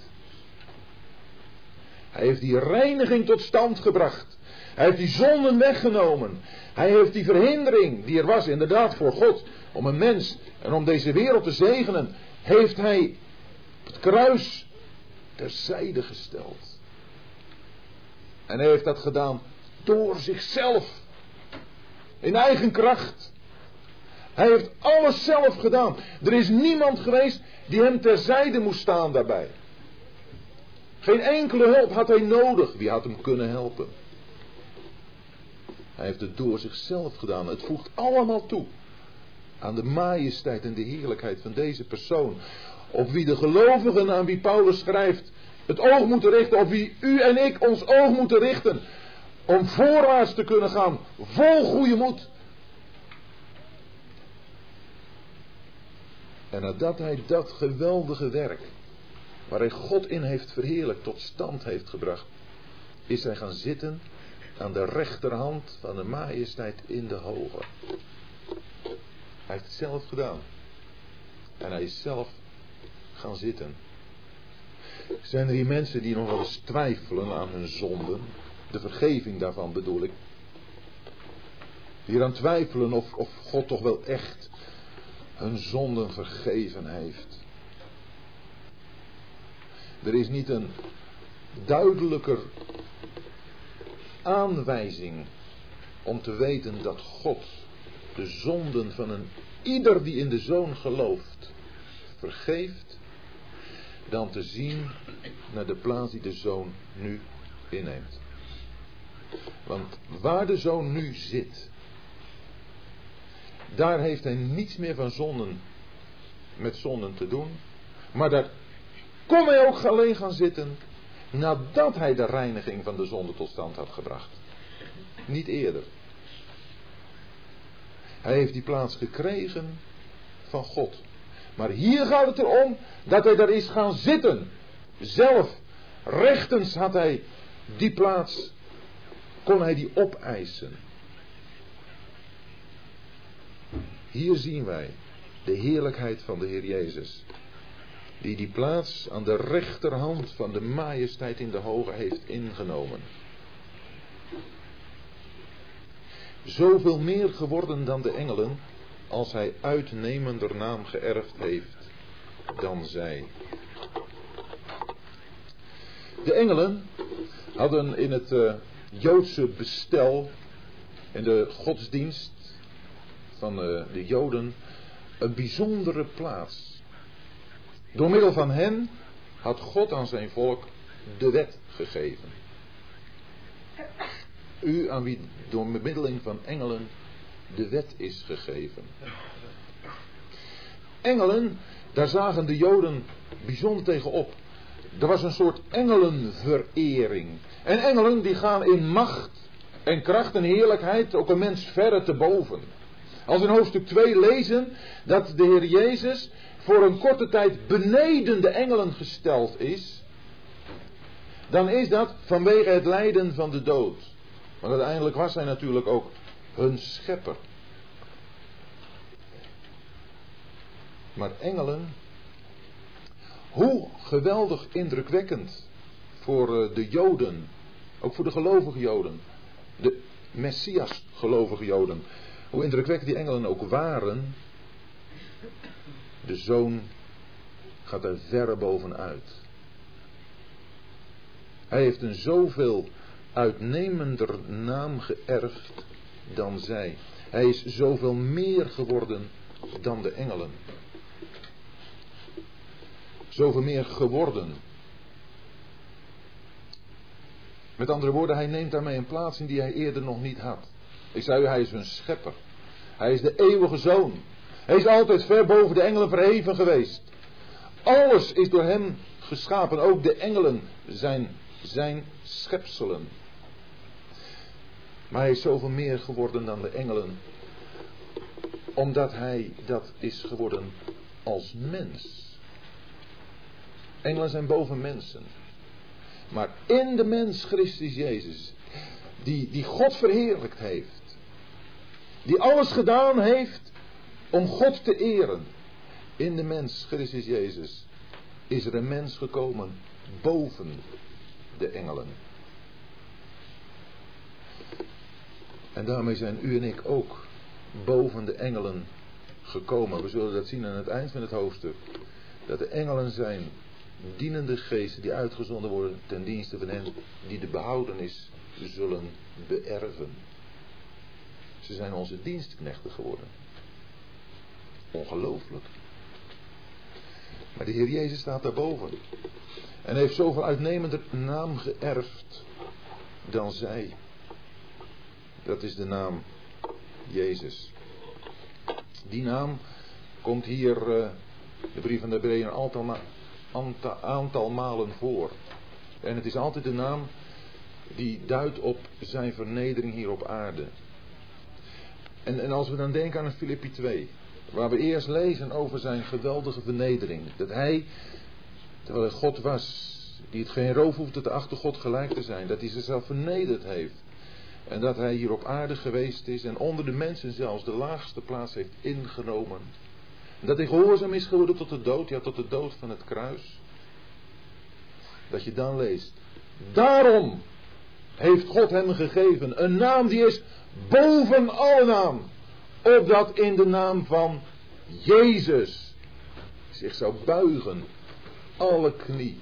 Speaker 1: Hij heeft die reiniging tot stand gebracht. Hij heeft die zonden weggenomen. Hij heeft die verhindering die er was inderdaad voor God om een mens en om deze wereld te zegenen, heeft hij het kruis terzijde gesteld. En hij heeft dat gedaan door zichzelf. In eigen kracht. Hij heeft alles zelf gedaan. Er is niemand geweest die hem terzijde moest staan daarbij. Geen enkele hulp had hij nodig. Wie had hem kunnen helpen? Hij heeft het door zichzelf gedaan. Het voegt allemaal toe aan de majesteit en de heerlijkheid van deze persoon. Op wie de gelovigen aan wie Paulus schrijft het oog moeten richten. Op wie u en ik ons oog moeten richten. Om voorwaarts te kunnen gaan. Vol goede moed. En nadat hij dat geweldige werk, waar hij God in heeft verheerlijkt, tot stand heeft gebracht, is hij gaan zitten aan de rechterhand van de majesteit in de hoge. Hij heeft het zelf gedaan. En hij is zelf gaan zitten. Zijn er hier mensen die nog wel eens twijfelen aan hun zonden? De vergeving daarvan bedoel ik. Die eraan twijfelen of, of God toch wel echt hun zonden vergeven heeft. Er is niet een duidelijker aanwijzing om te weten dat God de zonden van een ieder die in de zoon gelooft vergeeft, dan te zien naar de plaats die de zoon nu inneemt. Want waar de zoon nu zit, daar heeft hij niets meer van zonden met zonden te doen. Maar daar kon hij ook alleen gaan zitten nadat hij de reiniging van de zonde tot stand had gebracht. Niet eerder. Hij heeft die plaats gekregen van God. Maar hier gaat het erom dat hij daar is gaan zitten. Zelf, rechtens had hij die plaats, kon hij die opeisen. Hier zien wij de heerlijkheid van de Heer Jezus. Die die plaats aan de rechterhand van de majesteit in de hoge heeft ingenomen. Zoveel meer geworden dan de engelen, als hij uitnemender naam geërfd heeft dan zij. De engelen hadden in het uh, Joodse bestel, in de godsdienst, van de, de Joden een bijzondere plaats. Door middel van hen had God aan zijn volk de wet gegeven. U aan wie door bemiddeling van engelen de wet is gegeven. Engelen, daar zagen de Joden bijzonder tegenop. Er was een soort engelenverering. En engelen die gaan in macht en kracht en heerlijkheid ook een mens verre te boven. Als we in hoofdstuk 2 lezen dat de Heer Jezus voor een korte tijd beneden de engelen gesteld is, dan is dat vanwege het lijden van de dood. Want uiteindelijk was hij natuurlijk ook hun schepper. Maar engelen, hoe geweldig indrukwekkend voor eh, de Joden, ook voor de gelovige Joden, de Messias gelovige Joden. Hoe indrukwekkend die engelen ook waren, de zoon gaat er verre bovenuit. Hij heeft een zoveel uitnemender naam geërfd dan zij. Hij is zoveel meer geworden dan de engelen. Zoveel meer geworden. Met andere woorden, hij neemt daarmee een plaats in die hij eerder nog niet had. Ik zei u, hij is een schepper. Hij is de eeuwige zoon. Hij is altijd ver boven de engelen verheven geweest. Alles is door hem geschapen. Ook de engelen zijn zijn schepselen. Maar hij is zoveel meer geworden dan de engelen. Omdat hij dat is geworden als mens. Engelen zijn boven mensen. Maar in de mens Christus Jezus, die, die God verheerlijkt heeft, die alles gedaan heeft om God te eren, in de mens Christus Jezus is er een mens gekomen boven de engelen. En daarmee zijn u en ik ook boven de engelen gekomen. We zullen dat zien aan het eind van het hoofdstuk. Dat de engelen zijn dienende geesten die uitgezonden worden ten dienste van hen die de behoudenis zullen beërven. Ze zijn onze dienstknechten geworden. Ongelooflijk. Maar de Heer Jezus staat daarboven. En heeft zoveel uitnemender naam geërfd dan zij. Dat is de naam Jezus. Die naam komt hier, uh, de brief van de Hebreeën, een aantal, malen voor. En het is altijd de naam die duidt op zijn vernedering hier op aarde. En, en als we dan denken aan Filippi 2, waar we eerst lezen over zijn geweldige vernedering. Dat hij Terwijl hij God was, die het geen roof hoefde te achter God gelijk te zijn. Dat hij zichzelf vernederd heeft. En dat hij hier op aarde geweest is en onder de mensen zelfs de laagste plaats heeft ingenomen. En dat hij gehoorzaam is geworden tot de dood, ja tot de dood van het kruis. Dat je dan leest. Daarom heeft God hem gegeven een naam die is boven alle naam. Opdat in de naam van Jezus zich zou buigen alle knie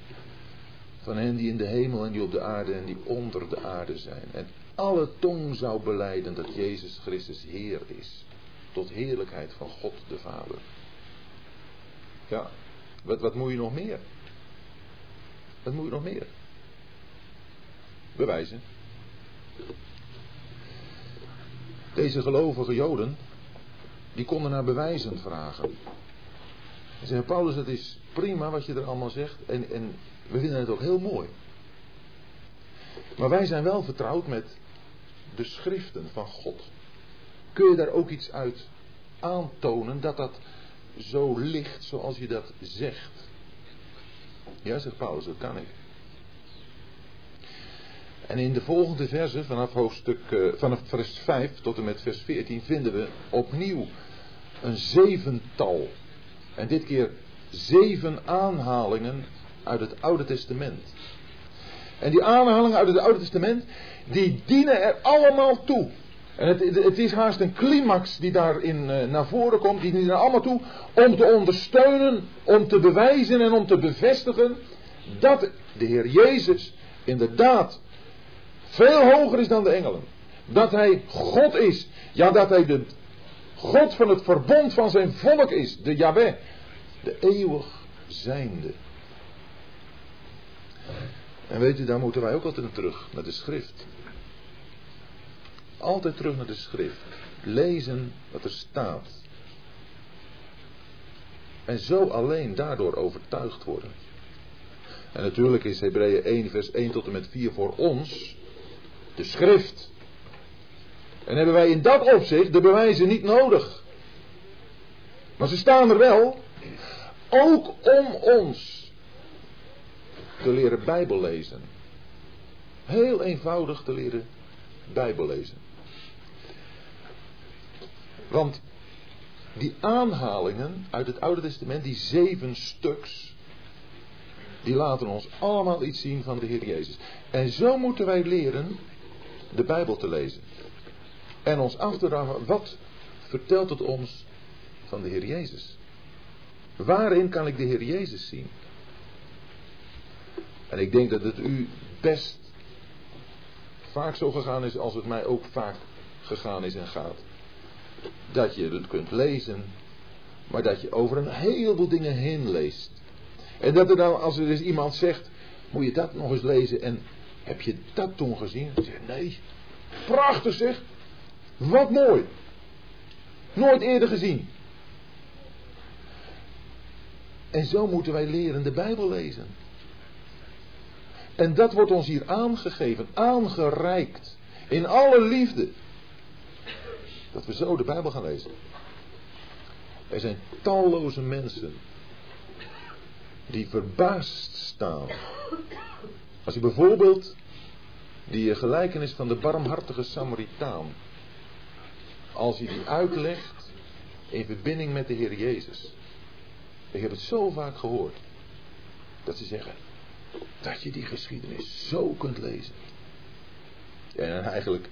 Speaker 1: van hen die in de hemel en die op de aarde en die onder de aarde zijn. En alle tong zou beleiden dat Jezus Christus Heer is. Tot heerlijkheid van God de Vader. Ja, wat, wat moet je nog meer? Wat moet je nog meer? Bewijzen. Deze gelovige Joden, die konden naar bewijzen vragen. En zeggen, Paulus, het is prima wat je er allemaal zegt. En, en we vinden het ook heel mooi. Maar wij zijn wel vertrouwd met de schriften van God. Kun je daar ook iets uit aantonen dat dat zo ligt zoals je dat zegt? Ja, zegt Paulus, dat kan ik. En in de volgende verse, vanaf hoofdstuk, uh, vanaf vers 5 tot en met vers 14, vinden we opnieuw een zevental en dit keer zeven aanhalingen uit het Oude Testament. En die aanhalingen uit het Oude Testament, die dienen er allemaal toe. En het, het is haast een climax die daarin uh, naar voren komt. Die dienen er allemaal toe om te ondersteunen, om te bewijzen en om te bevestigen dat de Heer Jezus inderdaad veel hoger is dan de engelen. Dat Hij God is. Ja, dat Hij de God van het verbond van zijn volk is, de Yahweh, de eeuwig zijnde. En weet u, daar moeten wij ook altijd naar terug, naar de schrift. Altijd terug naar de schrift. Lezen wat er staat. En zo alleen daardoor overtuigd worden. En natuurlijk is Hebreeën 1 vers 1 tot en met 4 voor ons de schrift. En hebben wij in dat opzicht de bewijzen niet nodig. Maar ze staan er wel. Ook om ons te leren Bijbel lezen. Heel eenvoudig te leren Bijbel lezen. Want die aanhalingen uit het Oude Testament, die zeven stuks, die laten ons allemaal iets zien van de Heer Jezus. En zo moeten wij leren de Bijbel te lezen. En ons af te vragen, wat vertelt het ons van de Heer Jezus? Waarin kan ik de Heer Jezus zien? En ik denk dat het u best vaak zo gegaan is als het mij ook vaak gegaan is en gaat. Dat je het kunt lezen, maar dat je over een heleboel dingen heen leest. En dat er dan, als er dus iemand zegt, moet je dat nog eens lezen en heb je dat toen gezien? Nee, prachtig zeg, wat mooi. Nooit eerder gezien. En zo moeten wij leren de Bijbel lezen. En dat wordt ons hier aangegeven, aangereikt. In alle liefde. Dat we zo de Bijbel gaan lezen. Er zijn talloze mensen die verbaasd staan. Als je bijvoorbeeld die gelijkenis van de barmhartige Samaritaan, als je die uitlegt in verbinding met de Heer Jezus. Ik heb het zo vaak gehoord. Dat ze zeggen, dat je die geschiedenis zo kunt lezen. En eigenlijk,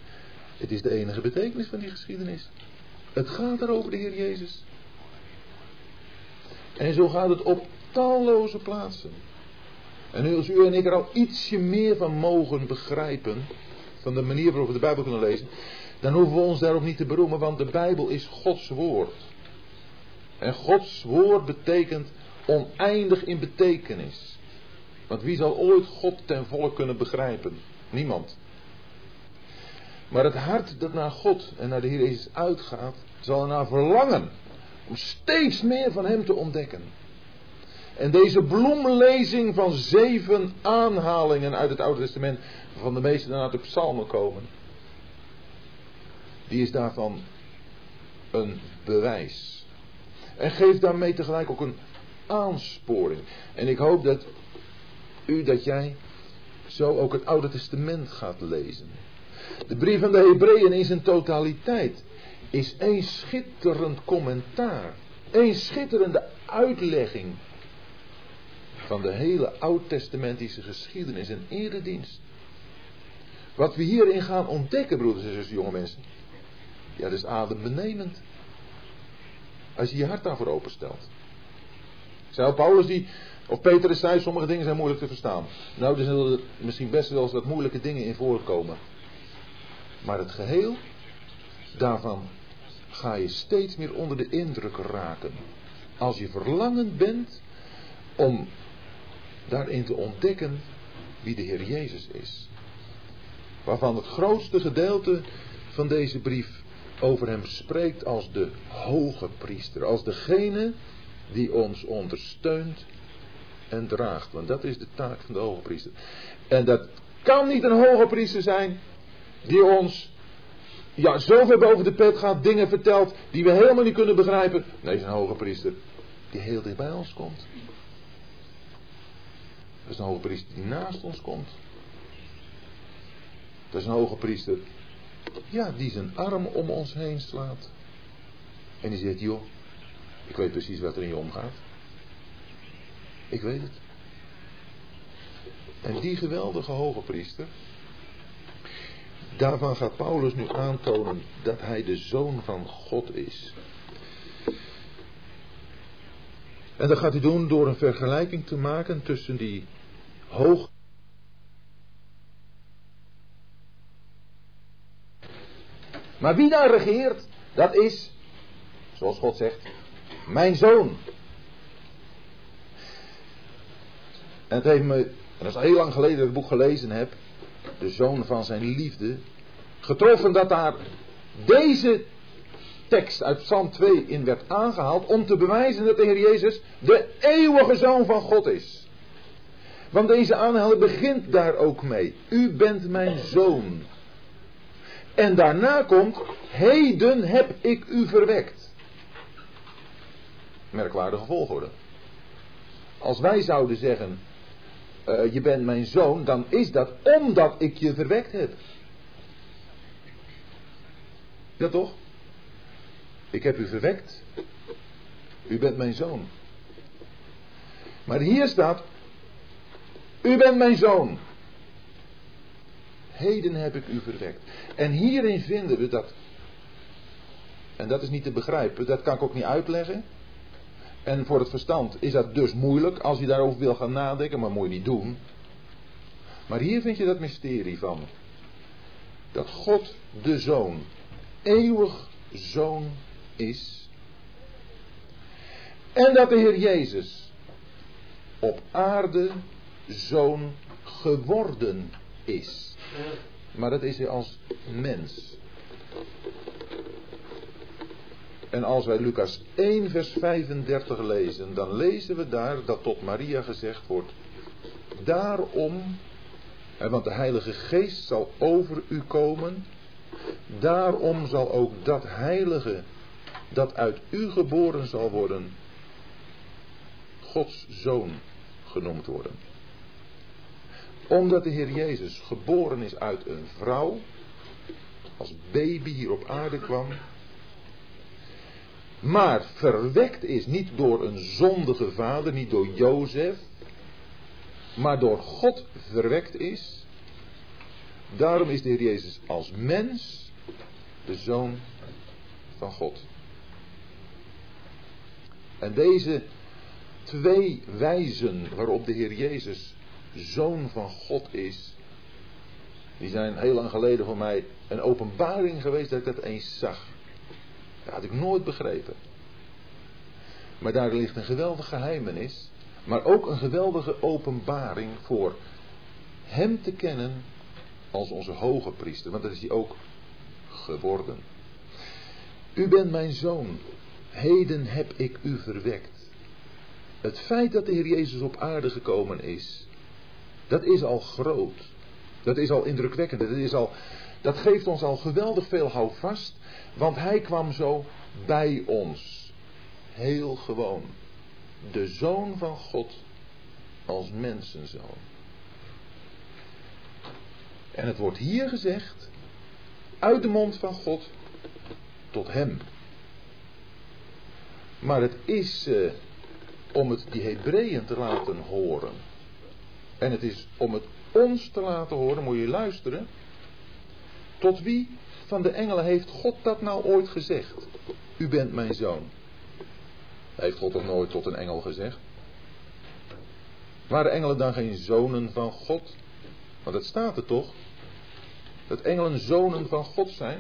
Speaker 1: het is de enige betekenis van die geschiedenis. Het gaat er over de Heer Jezus. En zo gaat het op talloze plaatsen. En als u en ik er al ietsje meer van mogen begrijpen, van de manier waarop we de Bijbel kunnen lezen, dan hoeven we ons daarop niet te beroemen, want de Bijbel is Gods woord. En Gods woord betekent oneindig in betekenis. Want wie zal ooit God ten volle kunnen begrijpen? Niemand. Maar het hart dat naar God en naar de Heer Jezus uitgaat, zal ernaar verlangen om steeds meer van Hem te ontdekken. En deze bloemlezing van zeven aanhalingen uit het Oude Testament, van de meeste dan uit de psalmen komen, die is daarvan een bewijs. En geeft daarmee tegelijk ook een aansporing. En ik hoop dat u, dat jij zo ook het Oude Testament gaat lezen. De brief van de Hebreeën in zijn totaliteit is een schitterend commentaar. Een schitterende uitlegging van de hele oud-testamentische geschiedenis en eredienst. Wat we hierin gaan ontdekken, broeders en jonge mensen. Ja, dat is adembenemend. Als je je hart daarvoor openstelt. Zou Paulus die, of Petrus zei, sommige dingen zijn moeilijk te verstaan. Nou, er zullen er misschien best wel eens wat moeilijke dingen in voorkomen. Maar het geheel, daarvan ga je steeds meer onder de indruk raken. Als je verlangend bent om daarin te ontdekken wie de Heer Jezus is. Waarvan het grootste gedeelte van deze brief over hem spreekt als de hoge priester. Als degene die ons ondersteunt en draagt. Want dat is de taak van de hoge priester. En dat kan niet een hoge priester zijn die ons ja, zoveel boven de pet gaat, dingen vertelt die we helemaal niet kunnen begrijpen. Nee, een hoge priester die heel dicht bij ons komt. Dat is een hoge priester die naast ons komt. Dat is een hoge priester, ja, die zijn arm om ons heen slaat. En die zegt, joh, ik weet precies wat er in je omgaat. Ik weet het. En die geweldige hoge priester, daarvan gaat Paulus nu aantonen dat hij de zoon van God is. En dat gaat hij doen door een vergelijking te maken tussen die hoog. Maar wie daar regeert, dat is, zoals God zegt, mijn zoon. En het heeft me, en dat is al heel lang geleden dat ik het boek gelezen heb, de zoon van zijn liefde, getroffen dat daar deze tekst uit Psalm 2 in werd aangehaald om te bewijzen dat de Heer Jezus de eeuwige zoon van God is. Want deze aanhaling begint daar ook mee. U bent mijn zoon. En daarna komt, heden heb ik u verwekt. Merkwaardige volgorde. Als wij zouden zeggen, uh, je bent mijn zoon, dan is dat omdat ik je verwekt heb. Ja toch? Ik heb u verwekt. U bent mijn zoon. Maar hier staat, U bent mijn zoon. Heden heb ik u verwekt. En hierin vinden we dat. En dat is niet te begrijpen, dat kan ik ook niet uitleggen. En voor het verstand is dat dus moeilijk als je daarover wil gaan nadenken, maar moet je niet doen. Maar hier vind je dat mysterie van. Dat God de Zoon, eeuwig Zoon is. En dat de Heer Jezus op aarde Zoon geworden is. Maar dat is hij als mens. En als wij Lucas 1, vers 35 lezen, dan lezen we daar dat tot Maria gezegd wordt: Daarom, want de Heilige Geest zal over u komen, daarom zal ook dat Heilige dat uit u geboren zal worden, Gods Zoon genoemd worden. Omdat de Heer Jezus geboren is uit een vrouw, als baby hier op aarde kwam, maar verwekt is niet door een zondige vader, niet door Jozef, maar door God verwekt is. Daarom is de Heer Jezus als mens de zoon van God. En deze twee wijzen waarop de Heer Jezus zoon van God is, die zijn heel lang geleden voor mij een openbaring geweest dat ik dat eens zag. Dat had ik nooit begrepen. Maar daar ligt een geweldige geheimenis. Maar ook een geweldige openbaring voor hem te kennen als onze hoge priester. Want dat is hij ook geworden. U bent mijn zoon. Heden heb ik u verwekt. Het feit dat de Heer Jezus op aarde gekomen is. Dat is al groot. Dat is al indrukwekkend. Dat, is al, dat geeft ons al geweldig veel houvast. Want hij kwam zo bij ons. Heel gewoon. De zoon van God als mensenzoon. En het wordt hier gezegd, uit de mond van God tot hem. Maar het is eh, om het die Hebreeën te laten horen. En het is om het ons te laten horen, moet je luisteren. Tot wie van de engelen heeft God dat nou ooit gezegd? U bent mijn zoon. Heeft God toch nooit tot een engel gezegd? Waren engelen dan geen zonen van God? Want het staat er toch? Dat engelen zonen van God zijn.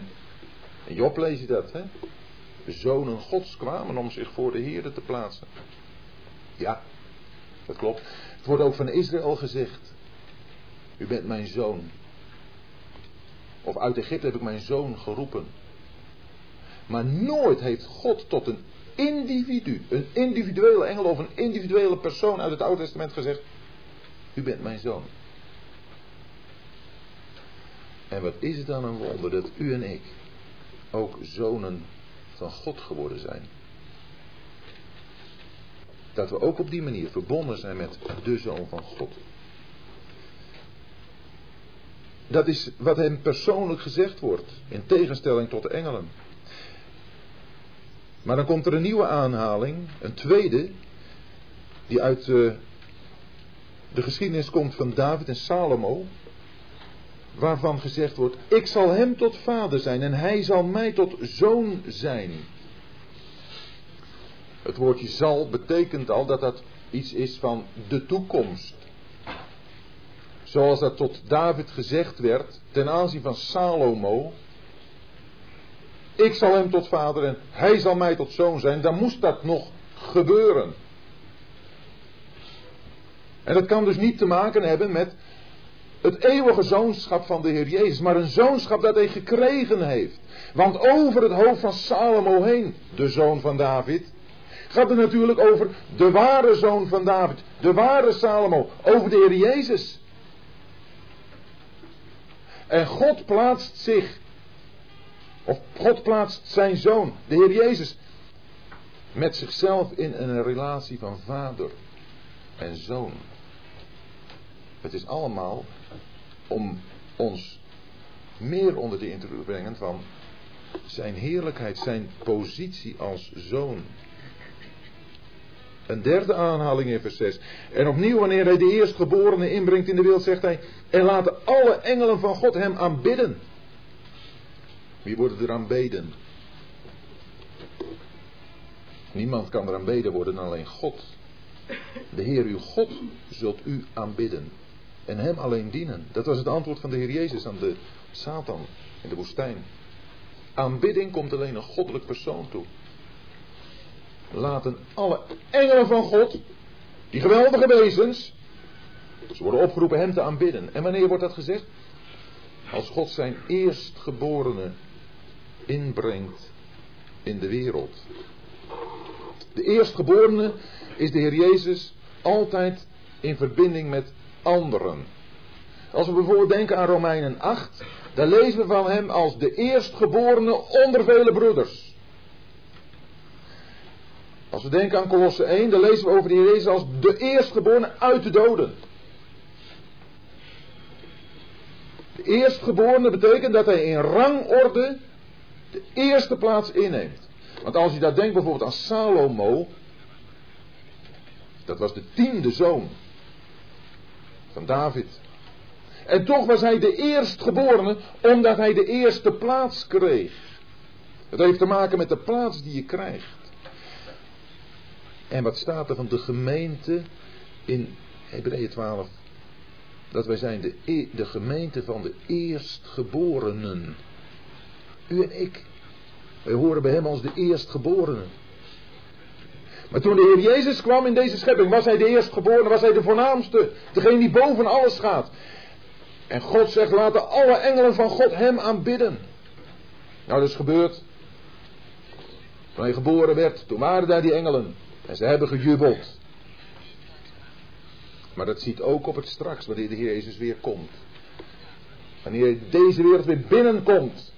Speaker 1: In Job lees je dat, hè? Zonen Gods kwamen om zich voor de Heer te plaatsen. Ja, dat klopt. Het wordt ook van Israël gezegd. U bent mijn zoon. Of uit Egypte heb ik mijn zoon geroepen. Maar nooit heeft God tot een individu, een individuele engel of een individuele persoon uit het Oude Testament gezegd: U bent mijn zoon. En wat is het dan een wonder dat u en ik ook zonen van God geworden zijn. Dat we ook op die manier verbonden zijn met de zoon van God. Dat is wat hem persoonlijk gezegd wordt, in tegenstelling tot de engelen. Maar dan komt er een nieuwe aanhaling, een tweede, die uit de, eh, de geschiedenis komt van David en Salomo, waarvan gezegd wordt, ik zal hem tot vader zijn en hij zal mij tot zoon zijn. Het woordje zal betekent al dat dat iets is van de toekomst. Zoals dat tot David gezegd werd ten aanzien van Salomo. Ik zal hem tot vader en hij zal mij tot zoon zijn. Dan moest dat nog gebeuren. En dat kan dus niet te maken hebben met het eeuwige zoonschap van de Heer Jezus, maar een zoonschap dat hij gekregen heeft. Want over het hoofd van Salomo heen, de zoon van David, gaat het natuurlijk over de ware zoon van David, de ware Salomo, over de Heer Jezus. En God plaatst zich, of God plaatst zijn zoon, de Heer Jezus, met zichzelf in een relatie van vader en zoon. Het is allemaal om ons meer onder de indruk te brengen van zijn heerlijkheid, zijn positie als zoon. Een derde aanhaling in vers 6. En opnieuw, wanneer hij de eerstgeborene inbrengt in de wereld, zegt hij: En laten alle engelen van God hem aanbidden. Wie wordt er aanbeden? Niemand kan er aanbeden worden alleen God. De Heer uw God zult u aanbidden. En hem alleen dienen. Dat was het antwoord van de Heer Jezus aan de Satan in de woestijn. Aanbidding komt alleen een goddelijk persoon toe. Laten alle engelen van God, die geweldige wezens, ze worden opgeroepen hem te aanbidden. En wanneer wordt dat gezegd? Als God zijn eerstgeborene inbrengt in de wereld. De eerstgeborene is de Heer Jezus altijd in verbinding met anderen. Als we bijvoorbeeld denken aan Romeinen 8, dan lezen we van hem als de eerstgeborene onder vele broeders. Als we denken aan Colosse 1, dan lezen we over Heer Jezus als de eerstgeborene uit de doden. De eerstgeborene betekent dat hij in rangorde de eerste plaats inneemt. Want als je daar denkt bijvoorbeeld aan Salomo, dat was de tiende zoon van David. En toch was hij de eerstgeborene omdat hij de eerste plaats kreeg. Het heeft te maken met de plaats die je krijgt. En wat staat er van de gemeente in Hebreeën 12? Dat wij zijn de, e- de gemeente van de eerstgeborenen. U en ik. Wij horen bij hem als de eerstgeborenen. Maar toen de Heer Jezus kwam in deze schepping, was hij de eerstgeborene, was hij de voornaamste, degene die boven alles gaat. En God zegt, laten alle engelen van God hem aanbidden. Nou, dat is gebeurd. Toen hij geboren werd, toen waren daar die engelen. En ze hebben gejubeld. Maar dat ziet ook op het straks, wanneer de Heer Jezus weer komt. Wanneer deze wereld weer binnenkomt.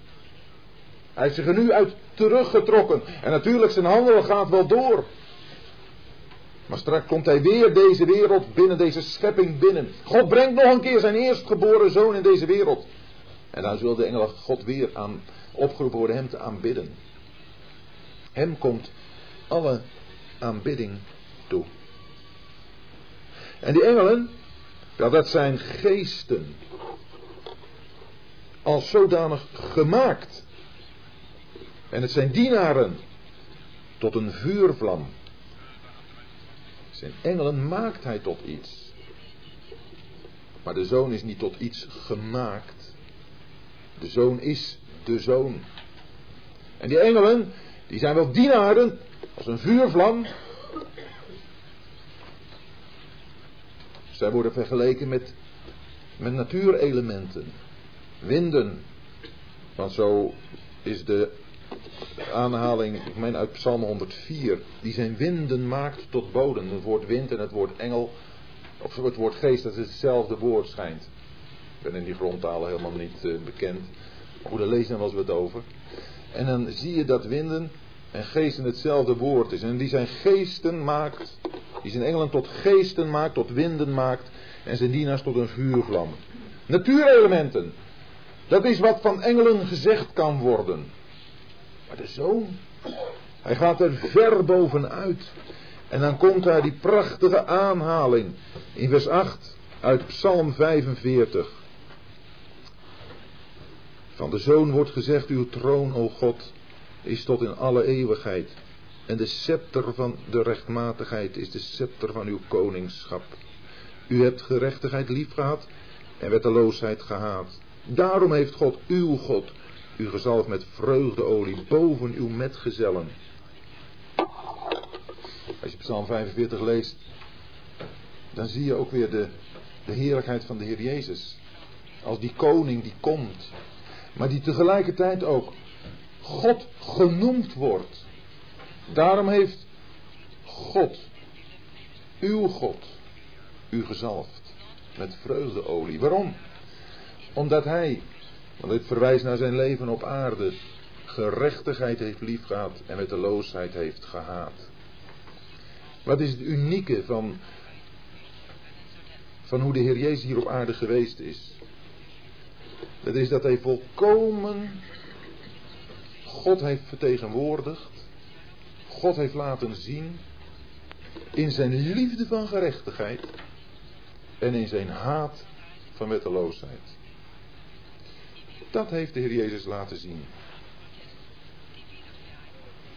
Speaker 1: Hij heeft zich er nu uit teruggetrokken. En natuurlijk, zijn handel gaat wel door. Maar straks komt hij weer deze wereld binnen, deze schepping binnen. God brengt nog een keer zijn eerstgeboren zoon in deze wereld. En dan zullen de engelen God weer aan opgeroepen worden hem te aanbidden. Hem komt alle aanbidding toe. En die engelen, ja, dat zijn geesten. Als zodanig gemaakt. En het zijn dienaren tot een vuurvlam. Zijn engelen maakt hij tot iets. Maar de zoon is niet tot iets gemaakt. De zoon is de zoon. En die engelen, die zijn wel dienaren, als een vuurvlam. Zij worden vergeleken met, met natuurelementen, winden. Want zo is de aanhaling, ik meen uit Psalm 104, die zijn winden maakt tot bodem. Het woord wind en het woord engel, of het woord geest, dat is hetzelfde woord schijnt. Ik ben in die grondtalen helemaal niet uh, bekend. Goed, daar lezen we wel eens wat over. En dan zie je dat winden en geesten hetzelfde woord is. En die zijn geesten maakt, die zijn engelen tot geesten maakt, tot winden maakt. En zijn dienaars tot een vuurvlam. Natuurelementen. Dat is wat van engelen gezegd kan worden. Maar de zoon, hij gaat er ver bovenuit. En dan komt daar die prachtige aanhaling in vers 8 uit Psalm 45. Van de zoon wordt gezegd, uw troon, o God, is tot in alle eeuwigheid. En de scepter van de rechtmatigheid is de scepter van uw koningschap. U hebt gerechtigheid liefgehad en wetteloosheid gehaat. Daarom heeft God, uw God, u gezalfd met vreugdeolie boven uw metgezellen. Als je Psalm 45 leest, dan zie je ook weer de, de heerlijkheid van de Heer Jezus. Als die koning die komt, maar die tegelijkertijd ook God genoemd wordt. Daarom heeft God, uw God, u gezalfd met vreugdeolie. Waarom? Omdat hij want dit verwijst naar zijn leven op aarde. Gerechtigheid heeft liefgehad en met de loosheid heeft gehaat. Wat is het unieke van, van hoe de Heer Jezus hier op aarde geweest is? Dat is dat hij volkomen God heeft vertegenwoordigd. God heeft laten zien In zijn liefde van gerechtigheid en in zijn haat van wetteloosheid. Dat heeft de Heer Jezus laten zien.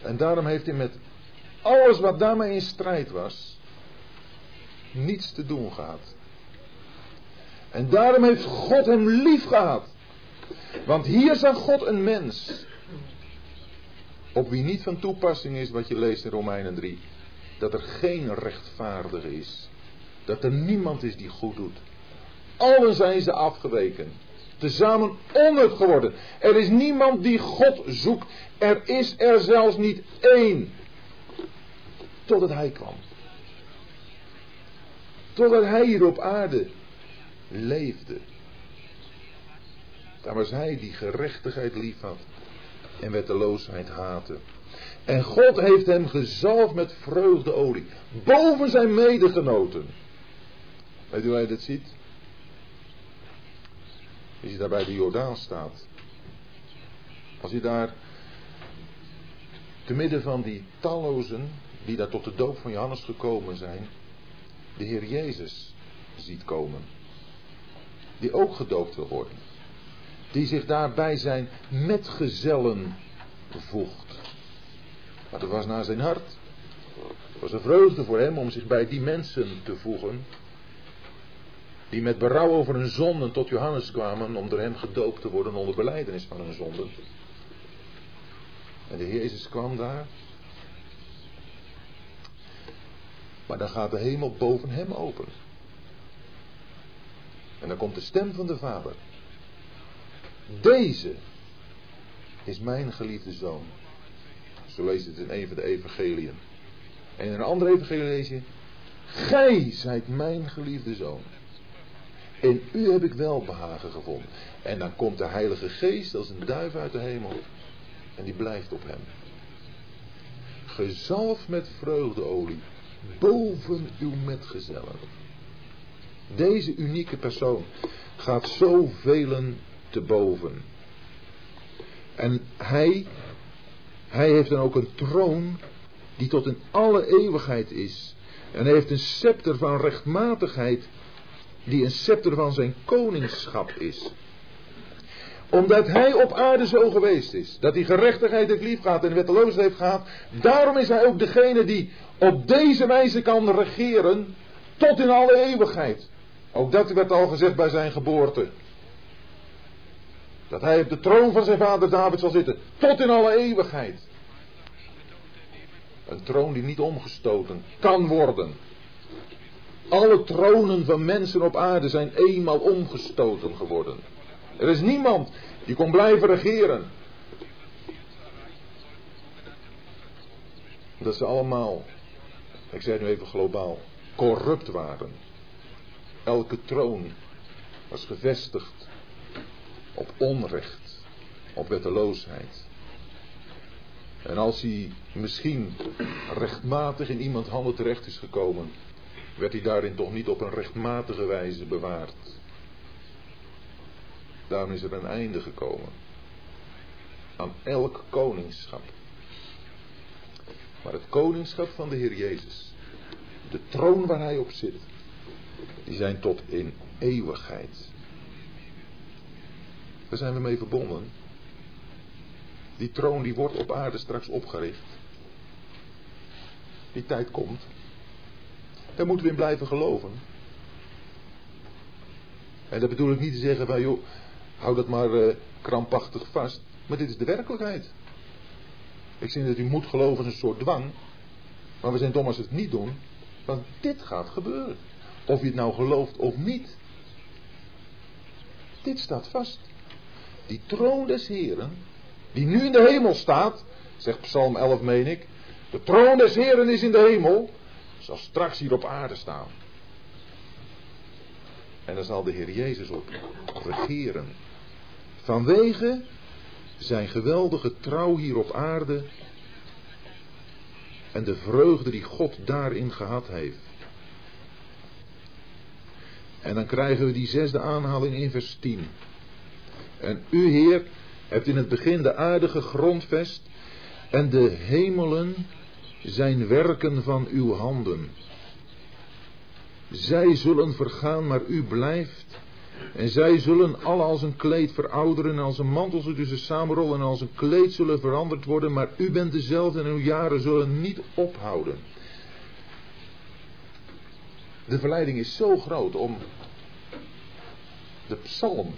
Speaker 1: En daarom heeft hij met alles wat daarmee in strijd was, niets te doen gehad. En daarom heeft God hem lief gehad. Want hier zag God een mens. Op wie niet van toepassing is wat je leest in Romeinen 3. Dat er geen rechtvaardige is. Dat er niemand is die goed doet. Allen zijn ze afgeweken. Tezamen onnut geworden. Er is niemand die God zoekt. Er is er zelfs niet één. Totdat hij kwam. Totdat hij hier op aarde leefde. Daar was hij die gerechtigheid lief had en wetteloosheid haatte. En God heeft hem gezalfd met vreugdeolie, boven zijn medegenoten. Weet u hoe hij dit ziet? Als je daar bij de Jordaan staat. Als je daar te midden van die tallozen die daar tot de doop van Johannes gekomen zijn, de Heer Jezus ziet komen. Die ook gedoopt wil worden. Die zich daarbij zijn metgezellen voegt. Maar dat was naar zijn hart. Het was een vreugde voor hem om zich bij die mensen te voegen. Die met berouw over hun zonden tot Johannes kwamen om door hem gedoopt te worden onder beleidenis van hun zonden. En de Heer Jezus kwam daar. Maar dan gaat de hemel boven hem open. En dan komt de stem van de Vader. Deze is mijn geliefde zoon. Zo leest het in een van de evangeliën. En in een andere evangelie lees je. Gij zijt mijn geliefde zoon. In u heb ik wel behagen gevonden. En dan komt de Heilige Geest als een duif uit de hemel. En die blijft op hem. Gezalfd met vreugdeolie. Boven uw metgezellen. Deze unieke persoon gaat zoveel te boven. En hij, hij heeft dan ook een troon die tot in alle eeuwigheid is. En hij heeft een scepter van rechtmatigheid die een scepter van zijn koningschap is. Omdat hij op aarde zo geweest is, dat hij gerechtigheid heeft lief gehad en wetteloosheid heeft gehad, daarom is hij ook degene die op deze wijze kan regeren tot in alle eeuwigheid. Ook dat werd al gezegd bij zijn geboorte. Dat hij op de troon van zijn vader David zal zitten. Tot in alle eeuwigheid. Een troon die niet omgestoten kan worden. Alle tronen van mensen op aarde zijn eenmaal omgestoten geworden. Er is niemand die kon blijven regeren. Dat ze allemaal, ik zeg nu even globaal, corrupt waren. Elke troon was gevestigd op onrecht, op wetteloosheid. En als hij misschien rechtmatig in iemand handen terecht is gekomen, werd hij daarin toch niet op een rechtmatige wijze bewaard. Daarom is er een einde gekomen aan elk koningschap. Maar het koningschap van de Heer Jezus, de troon waar hij op zit, die zijn tot in eeuwigheid. Daar zijn we mee verbonden. Die troon die wordt op aarde straks opgericht. Die tijd komt. Daar moeten we in blijven geloven. En dat bedoel ik niet te zeggen van joh, hou dat maar uh, krampachtig vast. Maar dit is de werkelijkheid. Ik zeg dat u moet geloven is een soort dwang. Maar we zijn dom als we het niet doen. Want dit gaat gebeuren. Of je het nou gelooft of niet. Dit staat vast. Die troon des Heren, die nu in de hemel staat, zegt Psalm 11 meen ik. De troon des Heren is in de hemel, zal straks hier op aarde staan. En dan zal de Heer Jezus op regeren. Vanwege zijn geweldige trouw hier op aarde en de vreugde die God daarin gehad heeft. En dan krijgen we die zesde aanhaling in vers 10. En u, Heer, hebt in het begin de aarde gegrondvest en de hemelen zijn werken van uw handen. Zij zullen vergaan, maar u blijft. En zij zullen alle als een kleed verouderen en als een mantel zullen ze samenrollen en als een kleed zullen veranderd worden, maar u bent dezelfde en uw jaren zullen niet ophouden. De verleiding is zo groot om de psalm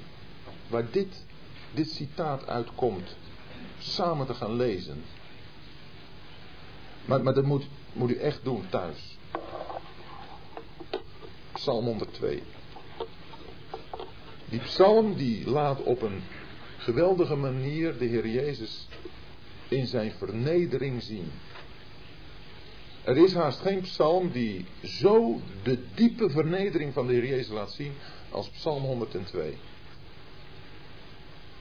Speaker 1: waar dit, dit citaat uitkomt samen te gaan lezen. Maar, maar dat moet, moet u echt doen thuis. Psalm 102. Die psalm die laat op een geweldige manier de Heer Jezus in zijn vernedering zien. Er is haast geen psalm die zo de diepe vernedering van de Heer Jezus laat zien als psalm 102.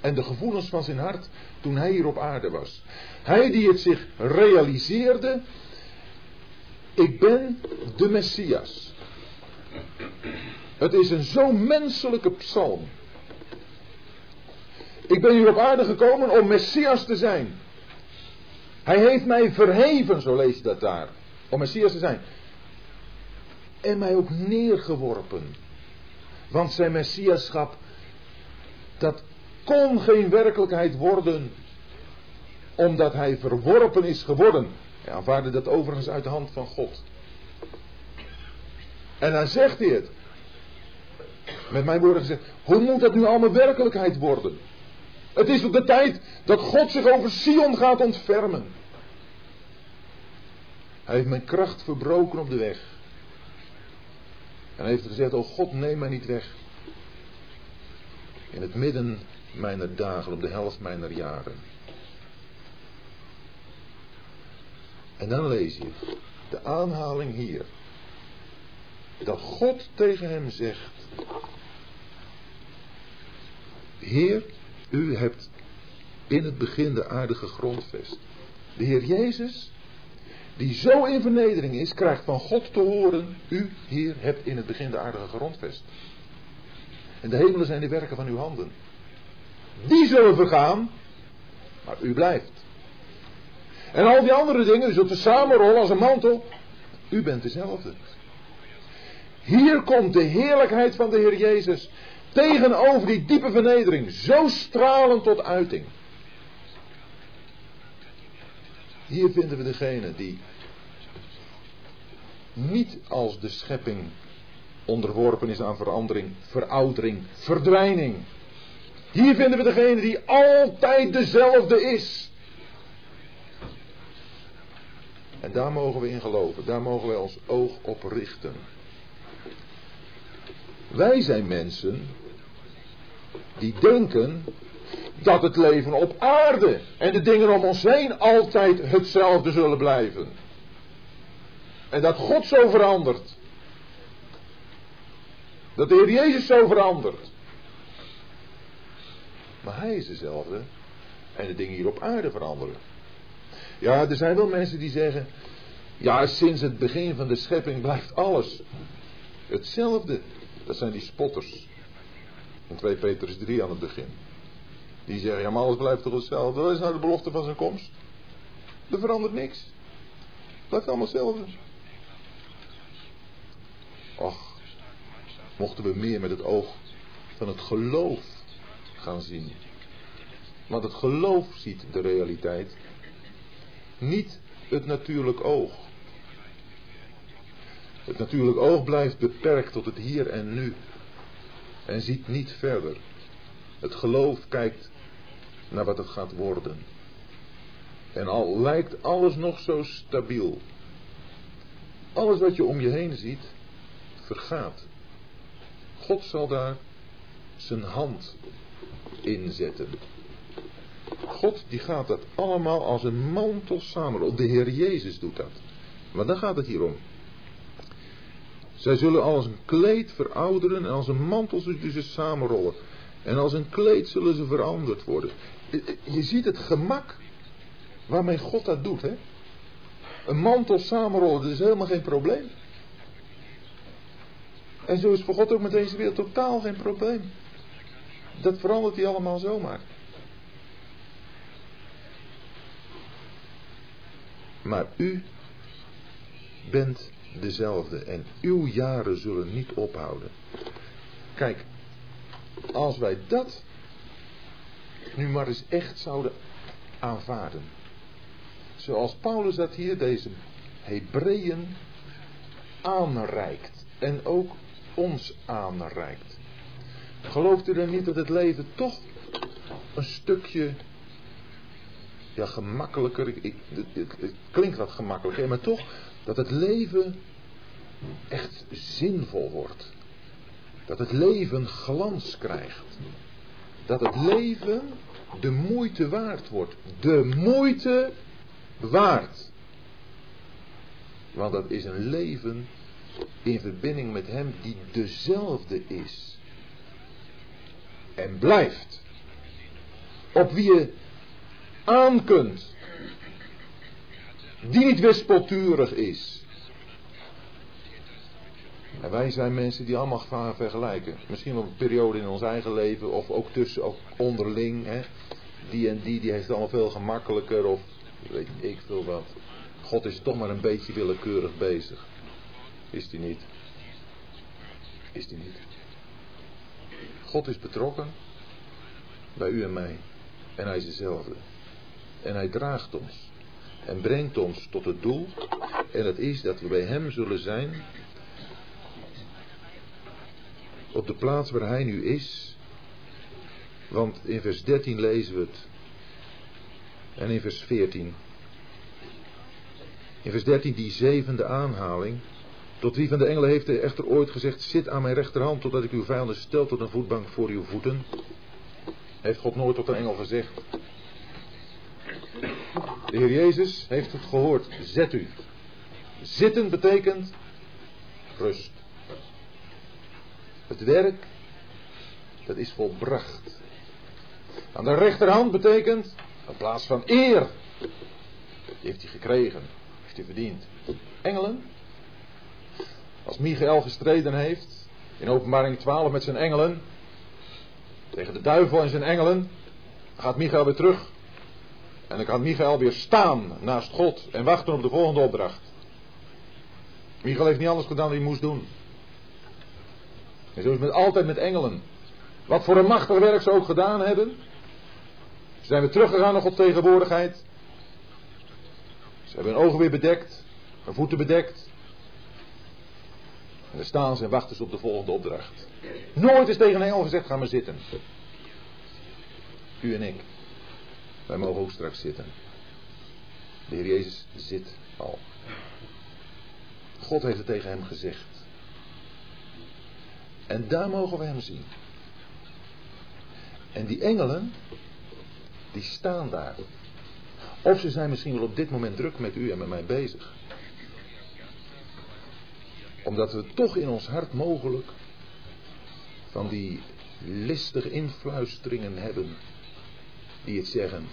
Speaker 1: En de gevoelens van zijn hart toen hij hier op aarde was. Hij die het zich realiseerde, ik ben de Messias. Het is een zo menselijke psalm. Ik ben hier op aarde gekomen om Messias te zijn. Hij heeft mij verheven, zo lees je dat daar. Om Messias te zijn. En mij ook neergeworpen. Want zijn Messiaschap, dat kon geen werkelijkheid worden. Omdat hij verworpen is geworden. Hij aanvaarde dat overigens uit de hand van God. En dan zegt hij het. Met mijn woorden gezegd, hoe moet dat nu allemaal werkelijkheid worden? Het is op de tijd dat God zich over Sion gaat ontfermen. Hij heeft mijn kracht verbroken op de weg. En hij heeft gezegd, oh God, neem mij niet weg. In het midden mijner dagen, op de helft mijner jaren. En dan lees je de aanhaling hier. Dat God tegen hem zegt. Heer, u hebt in het begin de aarde gegrondvest. De Heer Jezus, die zo in vernedering is, krijgt van God te horen, u, Heer, hebt in het begin de aarde gegrondvest. En de hemelen zijn de werken van uw handen. Die zullen vergaan, maar u blijft. En al die andere dingen, zult te samenrollen als een mantel. U bent dezelfde. Hier komt de heerlijkheid van de Heer Jezus tegenover die diepe vernedering zo stralend tot uiting. Hier vinden we degene die niet als de schepping onderworpen is aan verandering, veroudering, verdwijning. Hier vinden we degene die altijd dezelfde is. En daar mogen we in geloven, daar mogen wij ons oog op richten. Wij zijn mensen die denken dat het leven op aarde en de dingen om ons heen altijd hetzelfde zullen blijven. En dat God zo verandert. Dat de Heer Jezus zo verandert. Maar Hij is dezelfde. En de dingen hier op aarde veranderen. Ja, er zijn wel mensen die zeggen. Ja, sinds het begin van de schepping blijft alles hetzelfde. Dat zijn die spotters. In 2 Petrus 3 aan het begin. Die zeggen, ja maar alles blijft toch hetzelfde. Wat is nou de belofte van zijn komst? Er verandert niks. Het blijft allemaal hetzelfde. Och, mochten we meer met het oog van het geloof gaan zien. Want het geloof ziet de realiteit. Niet het natuurlijk oog. Het natuurlijk oog blijft beperkt tot het hier en nu. En ziet niet verder. Het geloof kijkt naar wat het gaat worden. En al lijkt alles nog zo stabiel. Alles wat je om je heen ziet, vergaat. God zal daar zijn hand inzetten. God die gaat dat allemaal als een mantel samen. De Heer Jezus doet dat. Maar dan gaat het hier om. Zij zullen als een kleed verouderen en als een mantel zullen ze samenrollen. En als een kleed zullen ze veranderd worden. Je ziet het gemak waarmee God dat doet. Hè? Een mantel samenrollen, dat is helemaal geen probleem. En zo is voor God ook met deze wereld totaal geen probleem. Dat verandert hij allemaal zomaar. Maar u bent dezelfde en uw jaren zullen niet ophouden. Kijk, als wij dat nu maar eens echt zouden aanvaarden. Zoals Paulus dat hier deze Hebreeën aanreikt. En ook ons aanreikt. Gelooft u dan niet dat het leven toch een stukje ja, gemakkelijker, ik, het, het, klinkt wat gemakkelijker, maar toch dat het leven echt zinvol wordt. Dat het leven glans krijgt. Dat het leven de moeite waard wordt. De moeite waard. Want dat is een leven in verbinding met Hem die dezelfde is. En blijft. Op wie je aan kunt. Die niet wispelturig is. En wij zijn mensen die allemaal gaan vergelijken. Misschien op een periode in ons eigen leven of ook tussen, ook onderling. Hè. Die en die, die heeft het allemaal veel gemakkelijker of weet ik veel wat. God is toch maar een beetje willekeurig bezig. Is die niet? Is die niet? God is betrokken bij u en mij. En hij is dezelfde. En hij draagt ons. En brengt ons tot het doel. En dat is dat we bij hem zullen zijn. Op de plaats waar hij nu is. Want in vers 13 lezen we het. En in vers 14. In vers 13 die zevende aanhaling. Tot wie van de engelen heeft hij echter ooit gezegd: Zit aan mijn rechterhand, totdat ik uw vijanden stel tot een voetbank voor uw voeten? Heeft God nooit tot een engel gezegd: de Heer Jezus heeft het gehoord. Zet u. Zitten betekent rust. Het werk, dat is volbracht. Aan de rechterhand betekent een plaats van eer. Die heeft hij gekregen. Heeft hij verdiend. Engelen. Als Michael gestreden heeft. In openbaring 12 met zijn engelen. Tegen de duivel en zijn engelen. Gaat Michael weer terug en dan kan Michael weer staan naast God en wachten op de volgende opdracht. Michael heeft niet anders gedaan dan hij moest doen. En zo is het altijd met engelen. Wat voor een machtig werk ze ook gedaan hebben. Ze zijn weer teruggegaan naar Gods tegenwoordigheid. Ze hebben hun ogen weer bedekt, hun voeten bedekt. En dan staan ze en wachten ze op de volgende opdracht. Nooit is tegen een engel gezegd: ga maar zitten. U en ik. Wij mogen ook straks zitten. De Heer Jezus zit al. God heeft het tegen hem gezegd. En daar mogen we hem zien. En die engelen, die staan daar. Of ze zijn misschien wel op dit moment druk met u en met mij bezig. Omdat we toch in ons hart mogelijk van die listige influisteringen hebben die het zeggen.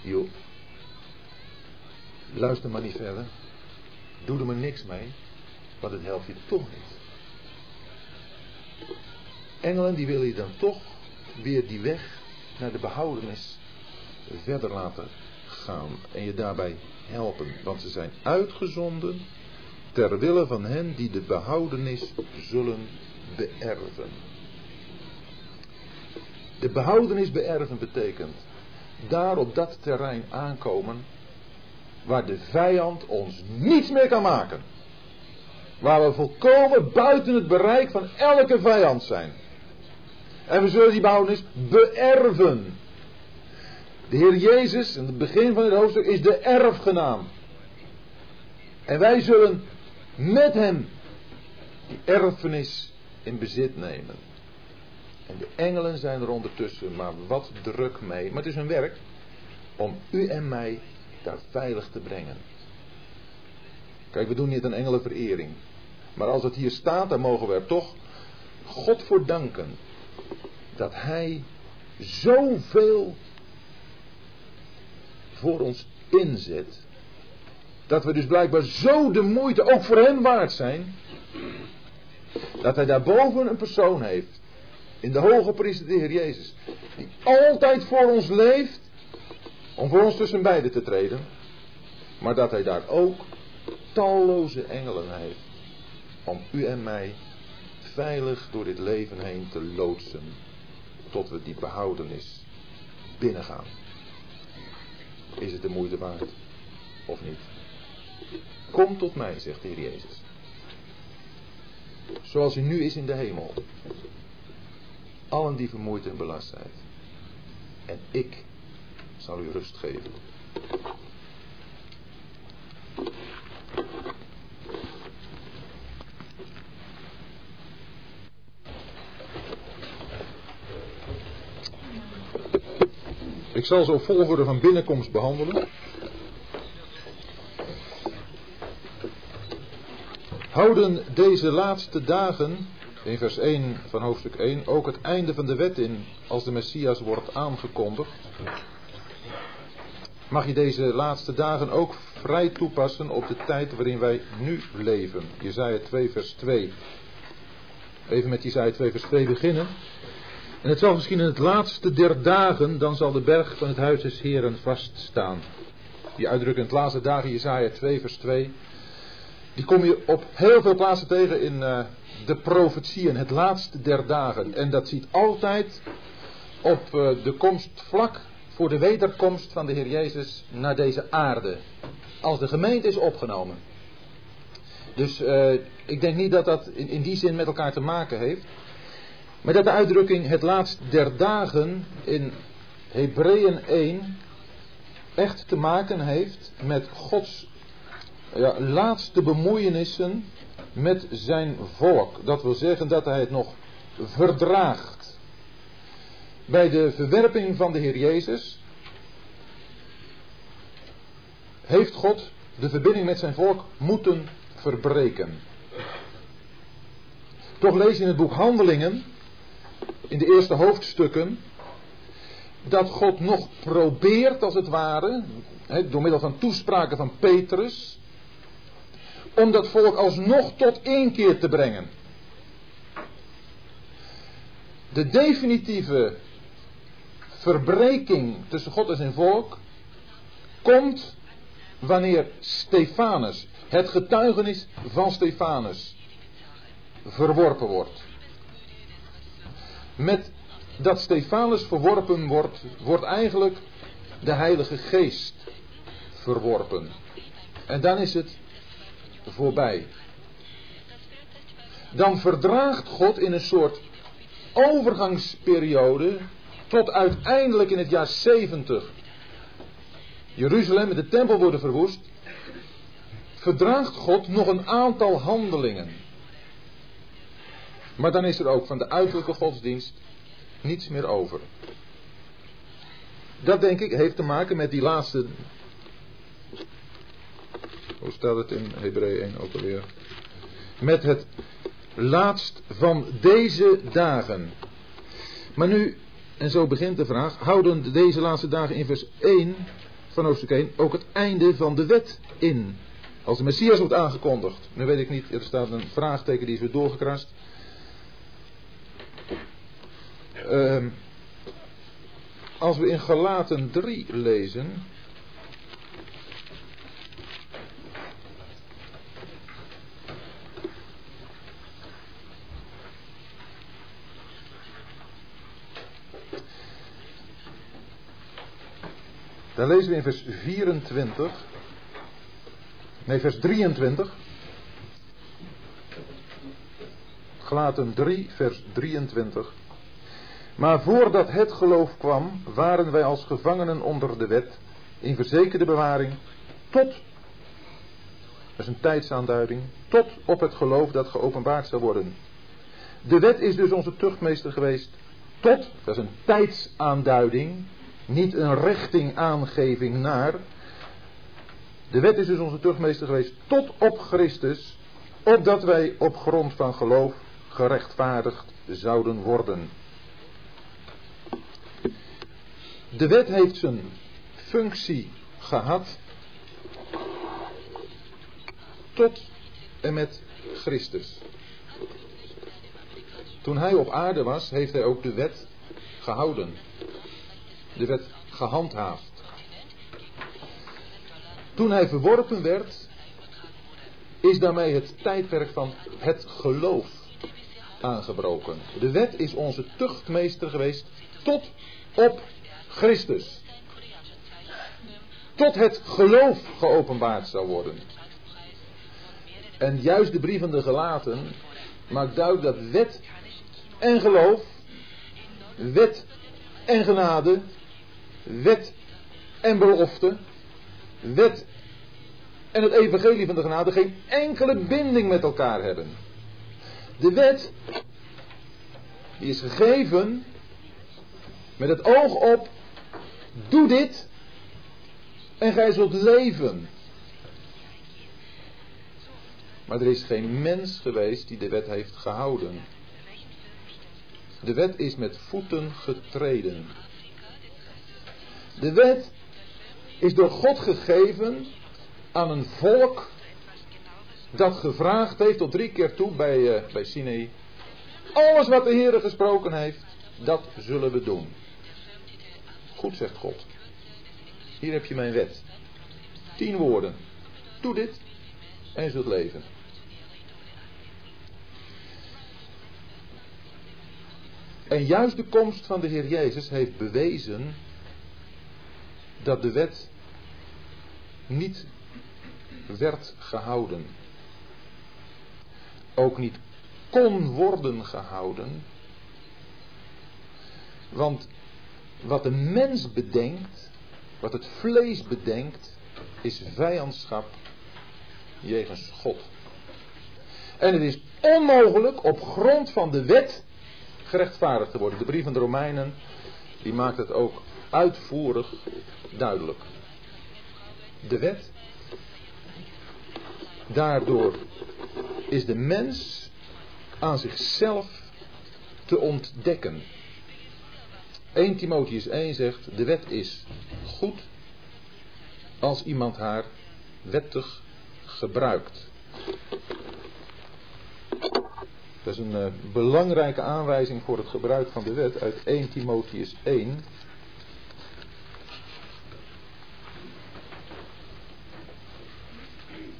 Speaker 1: Joh, luister maar niet verder. Doe er maar niks mee, want het helpt je toch niet. Engelen die willen je dan toch weer die weg naar de behoudenis verder laten gaan en je daarbij helpen. Want ze zijn uitgezonden ter wille van hen die de behoudenis zullen beërven. De behoudenis beërven betekent daar op dat terrein aankomen waar de vijand ons niets meer kan maken. Waar we volkomen buiten het bereik van elke vijand zijn. En we zullen die behoudenis beërven. De Heer Jezus, in het begin van het hoofdstuk, is de erfgenaam. En wij zullen met hem die erfenis in bezit nemen. En de engelen zijn er ondertussen maar wat druk mee. Maar het is hun werk om u en mij daar veilig te brengen. Kijk, we doen niet een engelenverering. Maar als het hier staat, dan mogen we er toch God voor danken. Dat Hij zoveel voor ons inzet. Dat we dus blijkbaar zo de moeite ook voor Hem waard zijn. Dat Hij daarboven een persoon heeft in de hoge priester de Heer Jezus. Die altijd voor ons leeft. Om voor ons tussen beiden te treden. Maar dat hij daar ook talloze engelen heeft om u en mij veilig door dit leven heen te loodsen tot we die behoudenis binnengaan. Is het de moeite waard of niet? Kom tot mij, zegt de Heer Jezus. Zoals u nu is in de hemel. Allen die vermoeid en belast zijn. En ik zal u rust geven. Ik zal ze op volgorde van binnenkomst behandelen. Houden deze laatste dagen, in vers 1 van hoofdstuk 1, ook het einde van de wet in als de Messias wordt aangekondigd? Mag je deze laatste dagen ook vrij toepassen op de tijd waarin wij nu leven? Jezaja 2 vers 2. Even met Jezaja 2 vers 2 beginnen. En het zal misschien in het laatste der dagen, dan zal de berg van het huis des Heren vaststaan. Die uitdrukking in het laatste dagen, Jezaja 2 vers 2. Die kom je op heel veel plaatsen tegen in uh, de profetieën, het laatste der dagen. En dat ziet altijd op uh, de komst vlak voor de wederkomst van de Heer Jezus naar deze aarde. Als de gemeente is opgenomen. Dus uh, ik denk niet dat dat in, in die zin met elkaar te maken heeft. Maar dat de uitdrukking het laatst der dagen in Hebreeën 1 echt te maken heeft met Gods ja, laatste bemoeienissen met zijn volk. Dat wil zeggen dat hij het nog verdraagt. Bij de verwerping van de Heer Jezus heeft God de verbinding met zijn volk moeten verbreken. Toch lees je in het boek Handelingen in de eerste hoofdstukken dat God nog probeert, als het ware, door middel van toespraken van Petrus, om dat volk alsnog tot één keer te brengen. De definitieve verbreking tussen God en zijn volk komt wanneer Stefanus, het getuigenis van Stefanus, verworpen wordt met dat Stefanus verworpen wordt, wordt eigenlijk de Heilige Geest verworpen. En dan is het voorbij. Dan verdraagt God in een soort overgangsperiode tot uiteindelijk in het jaar 70 Jeruzalem en de tempel worden verwoest, verdraagt God nog een aantal handelingen. Maar dan is er ook van de uiterlijke godsdienst niets meer over. Dat denk ik heeft te maken met die laatste. Hoe staat het in Hebreeën 1 ook alweer? Met het laatst van deze dagen. Maar nu, en zo begint de vraag, houden deze laatste dagen in vers 1 van hoofdstuk 1 ook het einde van de wet in? Als de Messias wordt aangekondigd. Nu weet ik niet, er staat een vraagteken die is weer doorgekrast. Uh, als we in Galaten 3 lezen. Dan lezen we in vers 24. Nee, vers 23. Galaten 3, vers 23. Maar voordat het geloof kwam, waren wij als gevangenen onder de wet, in verzekerde bewaring, tot, dat is een tijdsaanduiding, tot op het geloof dat geopenbaard zou worden. De wet is dus onze tuchtmeester geweest, tot, dat is een tijdsaanduiding, niet een richtingaangeving naar. De wet is dus onze tuchtmeester geweest, tot op Christus, opdat wij op grond van geloof gerechtvaardigd zouden worden. De wet heeft zijn functie gehad tot en met Christus. Toen hij op aarde was, heeft hij ook de wet gehouden. De wet gehandhaafd. Toen hij verworpen werd, is daarmee het tijdperk van het geloof aangebroken. De wet is onze tuchtmeester geweest tot op Christus. Tot het geloof geopenbaard zou worden. En juist de brief van de gelaten maakt duidelijk dat wet en geloof, wet en genade, wet en belofte, wet en het evangelie van de genade geen enkele binding met elkaar hebben. De wet, die is gegeven met het oog op, doe dit en gij zult leven. Maar er is geen mens geweest die de wet heeft gehouden. De wet is met voeten getreden. De wet is door God gegeven aan een volk dat gevraagd heeft tot drie keer toe bij, uh, bij Sinai. Alles wat de Heer gesproken heeft, dat zullen we doen. Goed, zegt God. Hier heb je mijn wet. Tien woorden. Doe dit en je zult leven. En juist de komst van de Heer Jezus heeft bewezen dat de wet niet werd gehouden. Ook niet kon worden gehouden. Want wat de mens bedenkt, wat het vlees bedenkt, is vijandschap jegens God. En het is onmogelijk op grond van de wet gerechtvaardigd te worden. De brief van de Romeinen, die maakt het ook uitvoerig duidelijk. De wet, daardoor is de mens aan zichzelf te ontdekken. 1 Timotheus 1 zegt, de wet is goed als iemand haar wettig gebruikt. Dat is een uh, belangrijke aanwijzing voor het gebruik van de wet uit 1 Timotheus 1.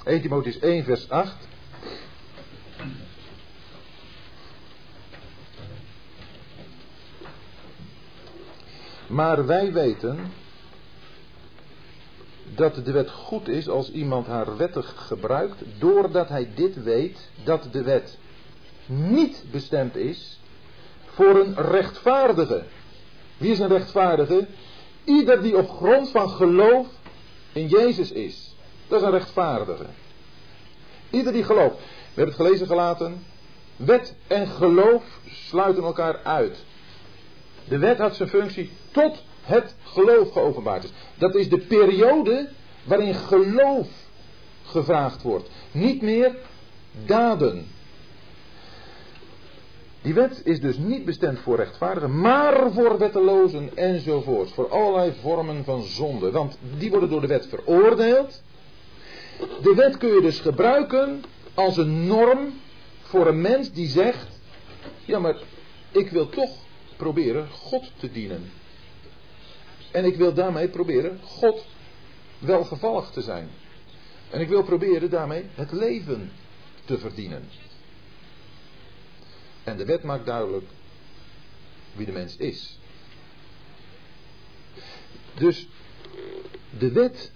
Speaker 1: ...1 Timotheus 1 vers 8... Maar wij weten dat de wet goed is als iemand haar wettig gebruikt, doordat hij dit weet, dat de wet niet bestemd is voor een rechtvaardige. Wie is een rechtvaardige? Ieder die op grond van geloof in Jezus is. Dat is een rechtvaardige. Ieder die gelooft. We hebben het gelezen gelaten. Wet en geloof sluiten elkaar uit. De wet had zijn functie tot het geloof geopenbaard is. Dat is de periode waarin geloof gevraagd wordt. Niet meer daden. Die wet is dus niet bestemd voor rechtvaardigen, maar voor wettelozen enzovoort. Voor allerlei vormen van zonde. Want die worden door de wet veroordeeld. De wet kun je dus gebruiken als een norm voor een mens die zegt: Ja, maar ik wil toch proberen God te dienen. En ik wil daarmee proberen God welgevallig te zijn. En ik wil proberen daarmee het leven te verdienen. En de wet maakt duidelijk wie de mens is. Dus de wet,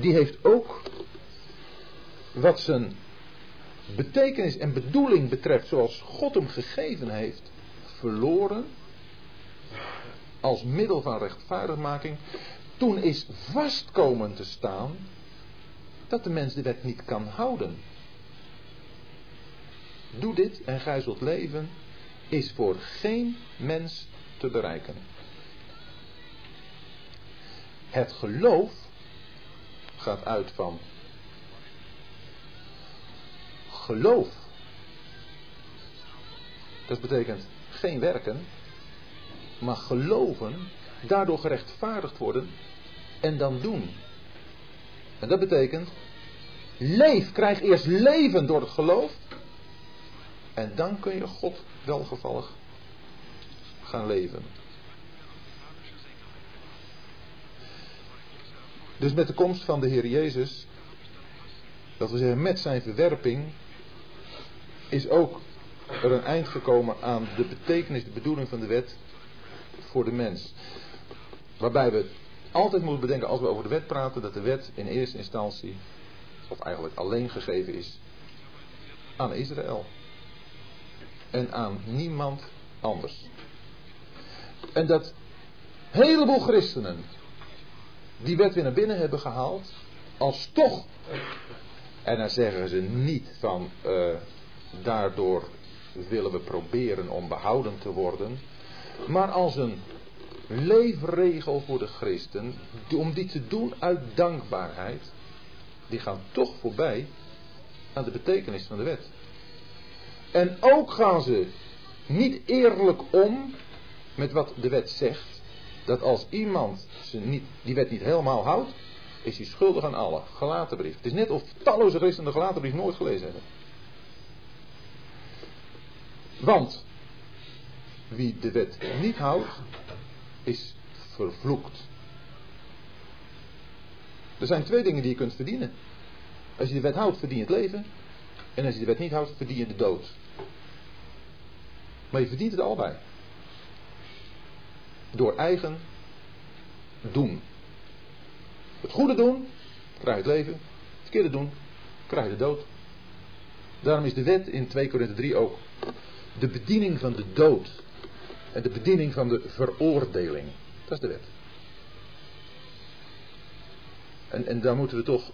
Speaker 1: die heeft ook wat zijn betekenis en bedoeling betreft, zoals God hem gegeven heeft, verloren als middel van rechtvaardigmaking, toen is vastkomen te staan dat de mens de wet niet kan houden. Doe dit en gij zult leven, is voor geen mens te bereiken. Het geloof gaat uit van geloof. Dat betekent geen werken, maar geloven, daardoor gerechtvaardigd worden en dan doen. En dat betekent, leef, krijg eerst leven door het geloof en dan kun je God welgevallig gaan leven. Dus met de komst van de Heer Jezus Dat we zeggen, met zijn verwerping is ook er een eind gekomen aan de betekenis, de bedoeling van de wet voor de mens. Waarbij we altijd moeten bedenken als we over de wet praten dat de wet in eerste instantie, of eigenlijk alleen gegeven is, aan Israël. En aan niemand anders. En dat heleboel christenen die wet weer naar binnen hebben gehaald, als toch, en dan zeggen ze niet van uh, daardoor willen we proberen om behouden te worden, maar als een leefregel voor de christen, om die te doen uit dankbaarheid, die gaan toch voorbij aan de betekenis van de wet. En ook gaan ze niet eerlijk om met wat de wet zegt, dat als iemand ze niet, die wet niet helemaal houdt, is hij schuldig aan alle. Gelaten brief. Het is net of talloze christenen de gelaten brief nooit gelezen hebben. Want wie de wet niet houdt, is vervloekt. Er zijn twee dingen die je kunt verdienen. Als je de wet houdt, verdien je het leven. En als je de wet niet houdt, verdien je de dood. Maar je verdient het allebei. Door eigen doen. Het goede doen, krijg je het leven. Het verkeerde doen, krijg je de dood. Daarom is de wet in 2 Korinther 3 ook de bediening van de dood. En de bediening van de veroordeling. Dat is de wet. En, en daar moeten we toch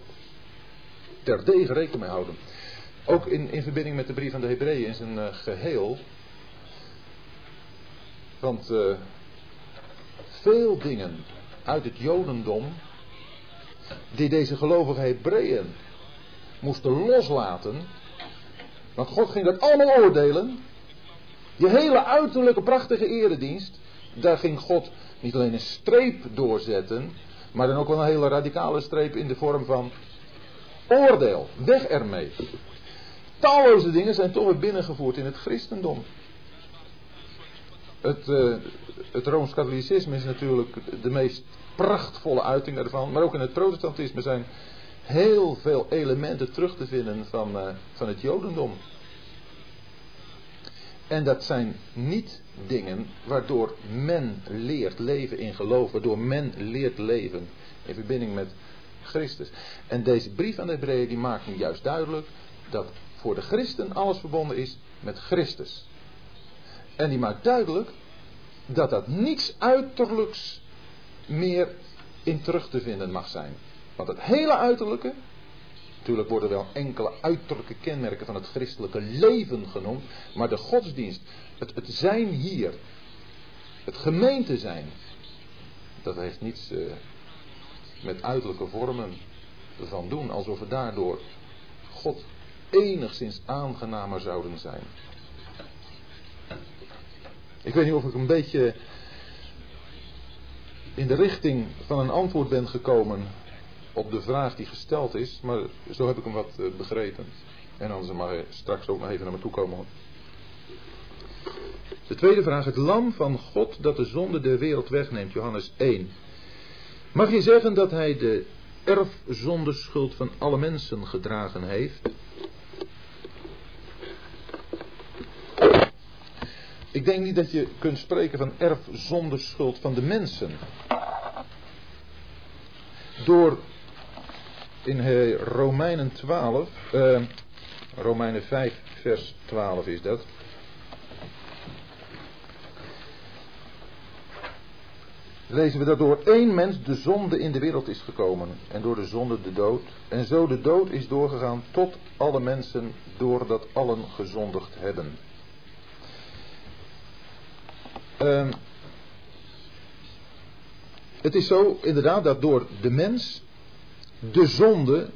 Speaker 1: terdege rekening mee houden. Ook in, in verbinding met de brief van de Hebreeën in zijn uh, geheel. Want uh, veel dingen uit het Jodendom. die deze gelovige Hebreeën moesten loslaten. Want God ging dat allemaal oordelen. Die hele uiterlijke prachtige eredienst, daar ging God niet alleen een streep doorzetten, maar dan ook wel een hele radicale streep in de vorm van oordeel. Weg ermee. Talloze dingen zijn toch weer binnengevoerd in het christendom. Het, uh, het Rooms-Katholicisme is natuurlijk de meest prachtvolle uiting daarvan. Maar ook in het protestantisme zijn heel veel elementen terug te vinden van, uh, van het Jodendom. En dat zijn niet dingen waardoor men leert leven in geloof, waardoor men leert leven in verbinding met Christus. En deze brief aan de Hebreeën maakt nu juist duidelijk dat voor de christen alles verbonden is met Christus. En die maakt duidelijk dat dat niets uiterlijks meer in terug te vinden mag zijn. Want het hele uiterlijke, Natuurlijk worden wel enkele uiterlijke kenmerken van het christelijke leven genoemd. Maar de godsdienst, het, het zijn hier, het gemeente zijn, dat heeft niets uh, met uiterlijke vormen van doen. Alsof we daardoor God enigszins aangenamer zouden zijn. Ik weet niet of ik een beetje in de richting van een antwoord ben gekomen op de vraag die gesteld is, maar zo heb ik hem wat uh, begrepen. En anders mag straks ook nog even naar me toe komen. De tweede vraag, het lam van God dat de zonde der wereld wegneemt, Johannes 1. Mag je zeggen dat hij de erfzondeschuld van alle mensen gedragen heeft? Ik denk niet dat je kunt spreken van erfzondeschuld van de mensen. Door in Romeinen 12, uh, Romeinen 5, vers 12 is dat. Lezen we dat door één mens de zonde in de wereld is gekomen. En door de zonde de dood. En zo de dood is doorgegaan tot alle mensen doordat allen gezondigd hebben. Uh, het is zo inderdaad dat door de mens de zonde,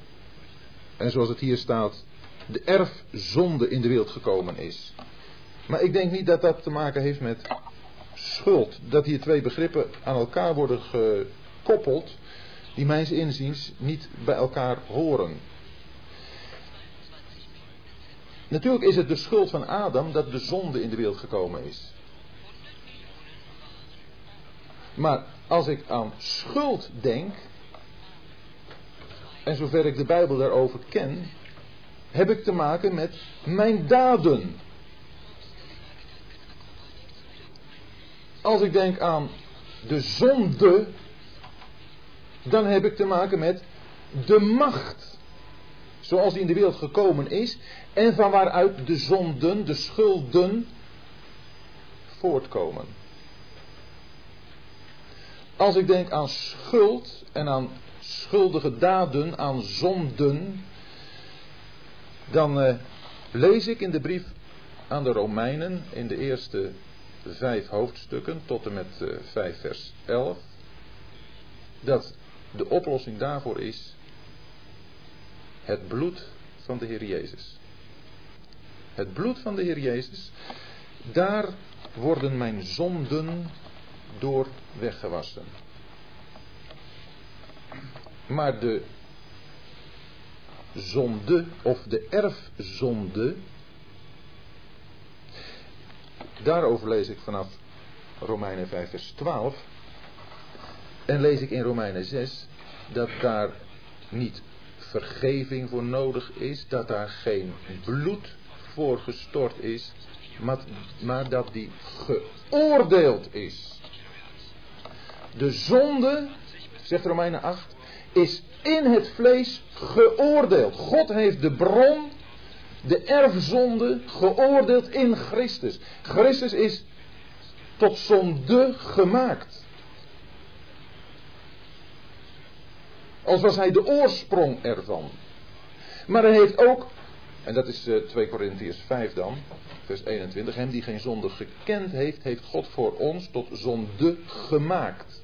Speaker 1: en zoals het hier staat, de erfzonde in de wereld gekomen is. Maar ik denk niet dat dat te maken heeft met schuld. Dat hier twee begrippen aan elkaar worden gekoppeld, die mijns inziens niet bij elkaar horen. Natuurlijk is het de schuld van Adam dat de zonde in de wereld gekomen is. Maar als ik aan schuld denk, en zover ik de Bijbel daarover ken, heb ik te maken met mijn daden. Als ik denk aan de zonde, dan heb ik te maken met de macht. Zoals die in de wereld gekomen is en van waaruit de zonden, de schulden voortkomen. Als ik denk aan schuld en aan schuldige daden, aan zonden, dan uh, lees ik in de brief aan de Romeinen in de eerste vijf hoofdstukken tot en met eh, 5 vers 11 dat de oplossing daarvoor is het bloed van de Heer Jezus. Het bloed van de Heer Jezus, daar worden mijn zonden door weggewassen. Maar de zonde of de erfzonde, daarover lees ik vanaf Romeinen 5 vers 12 en lees ik in Romeinen 6 dat daar niet vergeving voor nodig is, dat daar geen bloed voor gestort is, maar, dat die geoordeeld is. De zonde, zegt Romeinen 8, is in het vlees geoordeeld. God heeft de bron, de erfzonde, geoordeeld in Christus. Christus is tot zonde gemaakt. Als was hij de oorsprong ervan. Maar hij heeft ook, en dat is 2 eh, Korintiërs 5 dan, vers 21, hem die geen zonde gekend heeft, heeft God voor ons tot zonde gemaakt.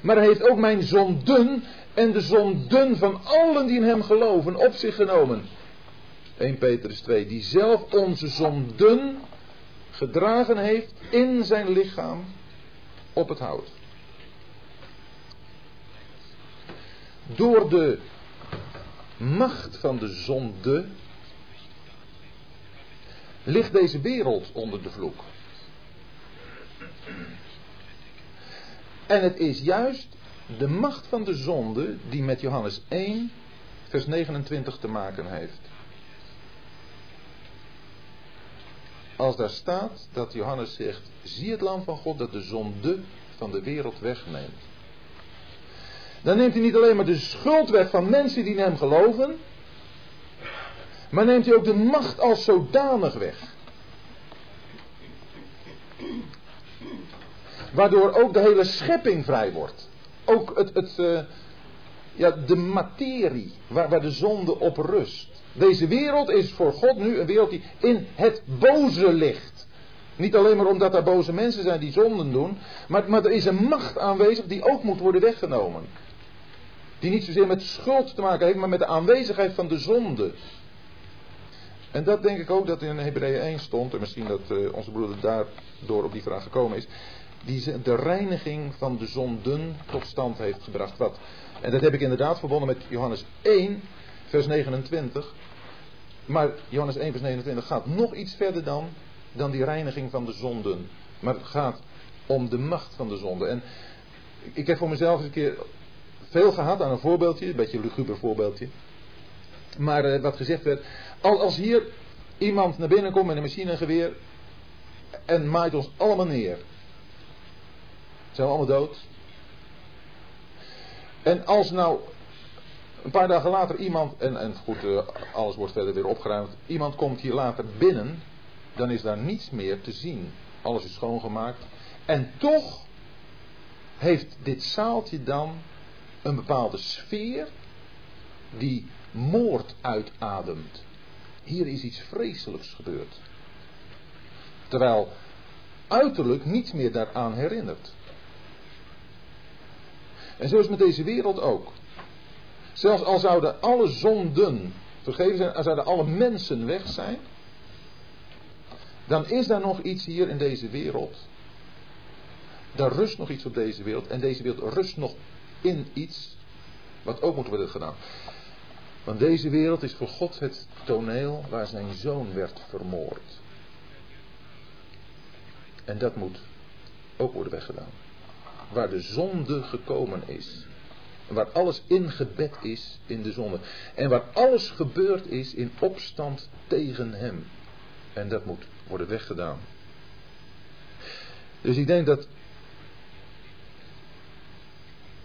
Speaker 1: Maar hij heeft ook mijn zonden en de zonden van allen die in hem geloven op zich genomen. 1 Petrus 2, die zelf onze zonden gedragen heeft in zijn lichaam op het hout. Door de macht van de zonde ligt deze wereld onder de vloek. En het is juist de macht van de zonde die met Johannes 1, vers 29 te maken heeft. Als daar staat dat Johannes zegt: Zie het lam van God dat de zonde van de wereld wegneemt. Dan neemt hij niet alleen maar de schuld weg van mensen die in hem geloven, maar neemt hij ook de macht als zodanig weg. Waardoor ook de hele schepping vrij wordt. Ook het, het, uh, ja, de materie waar, waar de zonde op rust. Deze wereld is voor God nu een wereld die in het boze ligt. Niet alleen maar omdat er boze mensen zijn die zonden doen, maar, maar er is een macht aanwezig die ook moet worden weggenomen. Die niet zozeer met schuld te maken heeft, maar met de aanwezigheid van de zonde. En dat denk ik ook dat in Hebreeën 1 stond, en misschien dat uh, onze broeder daardoor op die vraag gekomen is die de reiniging van de zonden tot stand heeft gebracht. Wat? En dat heb ik inderdaad verbonden met Johannes 1, vers 29. Maar Johannes 1, vers 29 gaat nog iets verder dan, dan die reiniging van de zonden. Maar het gaat om de macht van de zonde. En ik heb voor mezelf een keer veel gehad aan een voorbeeldje, een beetje een luguber voorbeeldje. Maar eh, wat gezegd werd, als hier iemand naar binnen komt met een machinegeweer en maait ons allemaal neer. Zijn we allemaal dood? En als nou een paar dagen later iemand, en, en goed, uh, alles wordt verder weer opgeruimd, iemand komt hier later binnen, dan is daar niets meer te zien. Alles is schoongemaakt. En toch heeft dit zaaltje dan een bepaalde sfeer die moord uitademt. Hier is iets vreselijks gebeurd. Terwijl uiterlijk niets meer daaraan herinnert. En zo is met deze wereld ook. Zelfs al zouden alle zonden vergeven zijn, al zouden alle mensen weg zijn, dan is daar nog iets hier in deze wereld. Daar rust nog iets op deze wereld. En deze wereld rust nog in iets wat ook moet worden gedaan. Want deze wereld is voor God het toneel waar zijn zoon werd vermoord. En dat moet ook worden weggedaan waar de zonde gekomen is. Waar alles ingebed is in de zonde. En waar alles gebeurd is in opstand tegen hem. En dat moet worden weggedaan. Dus ik denk dat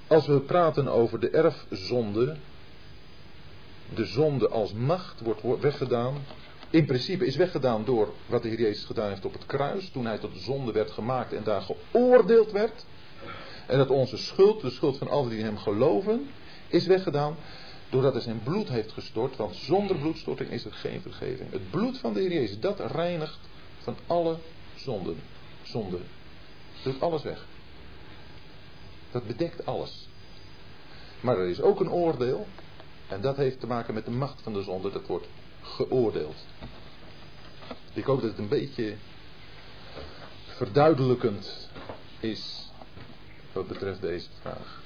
Speaker 1: als we praten over de erfzonde, de zonde als macht wordt weggedaan. In principe is weggedaan door wat de Heer Jezus gedaan heeft op het kruis. Toen hij tot de zonde werd gemaakt en daar geoordeeld werd. En dat onze schuld, de schuld van allen die hem geloven, is weggedaan. Doordat hij zijn bloed heeft gestort. Want zonder bloedstorting is er geen vergeving. Het bloed van de Heer Jezus, dat reinigt van alle zonden. Zonde. Doet alles weg. Dat bedekt alles. Maar er is ook een oordeel. En dat heeft te maken met de macht van de zonde. Dat wordt geoordeeld. Ik hoop dat het een beetje verduidelijkend is wat betreft deze vraag.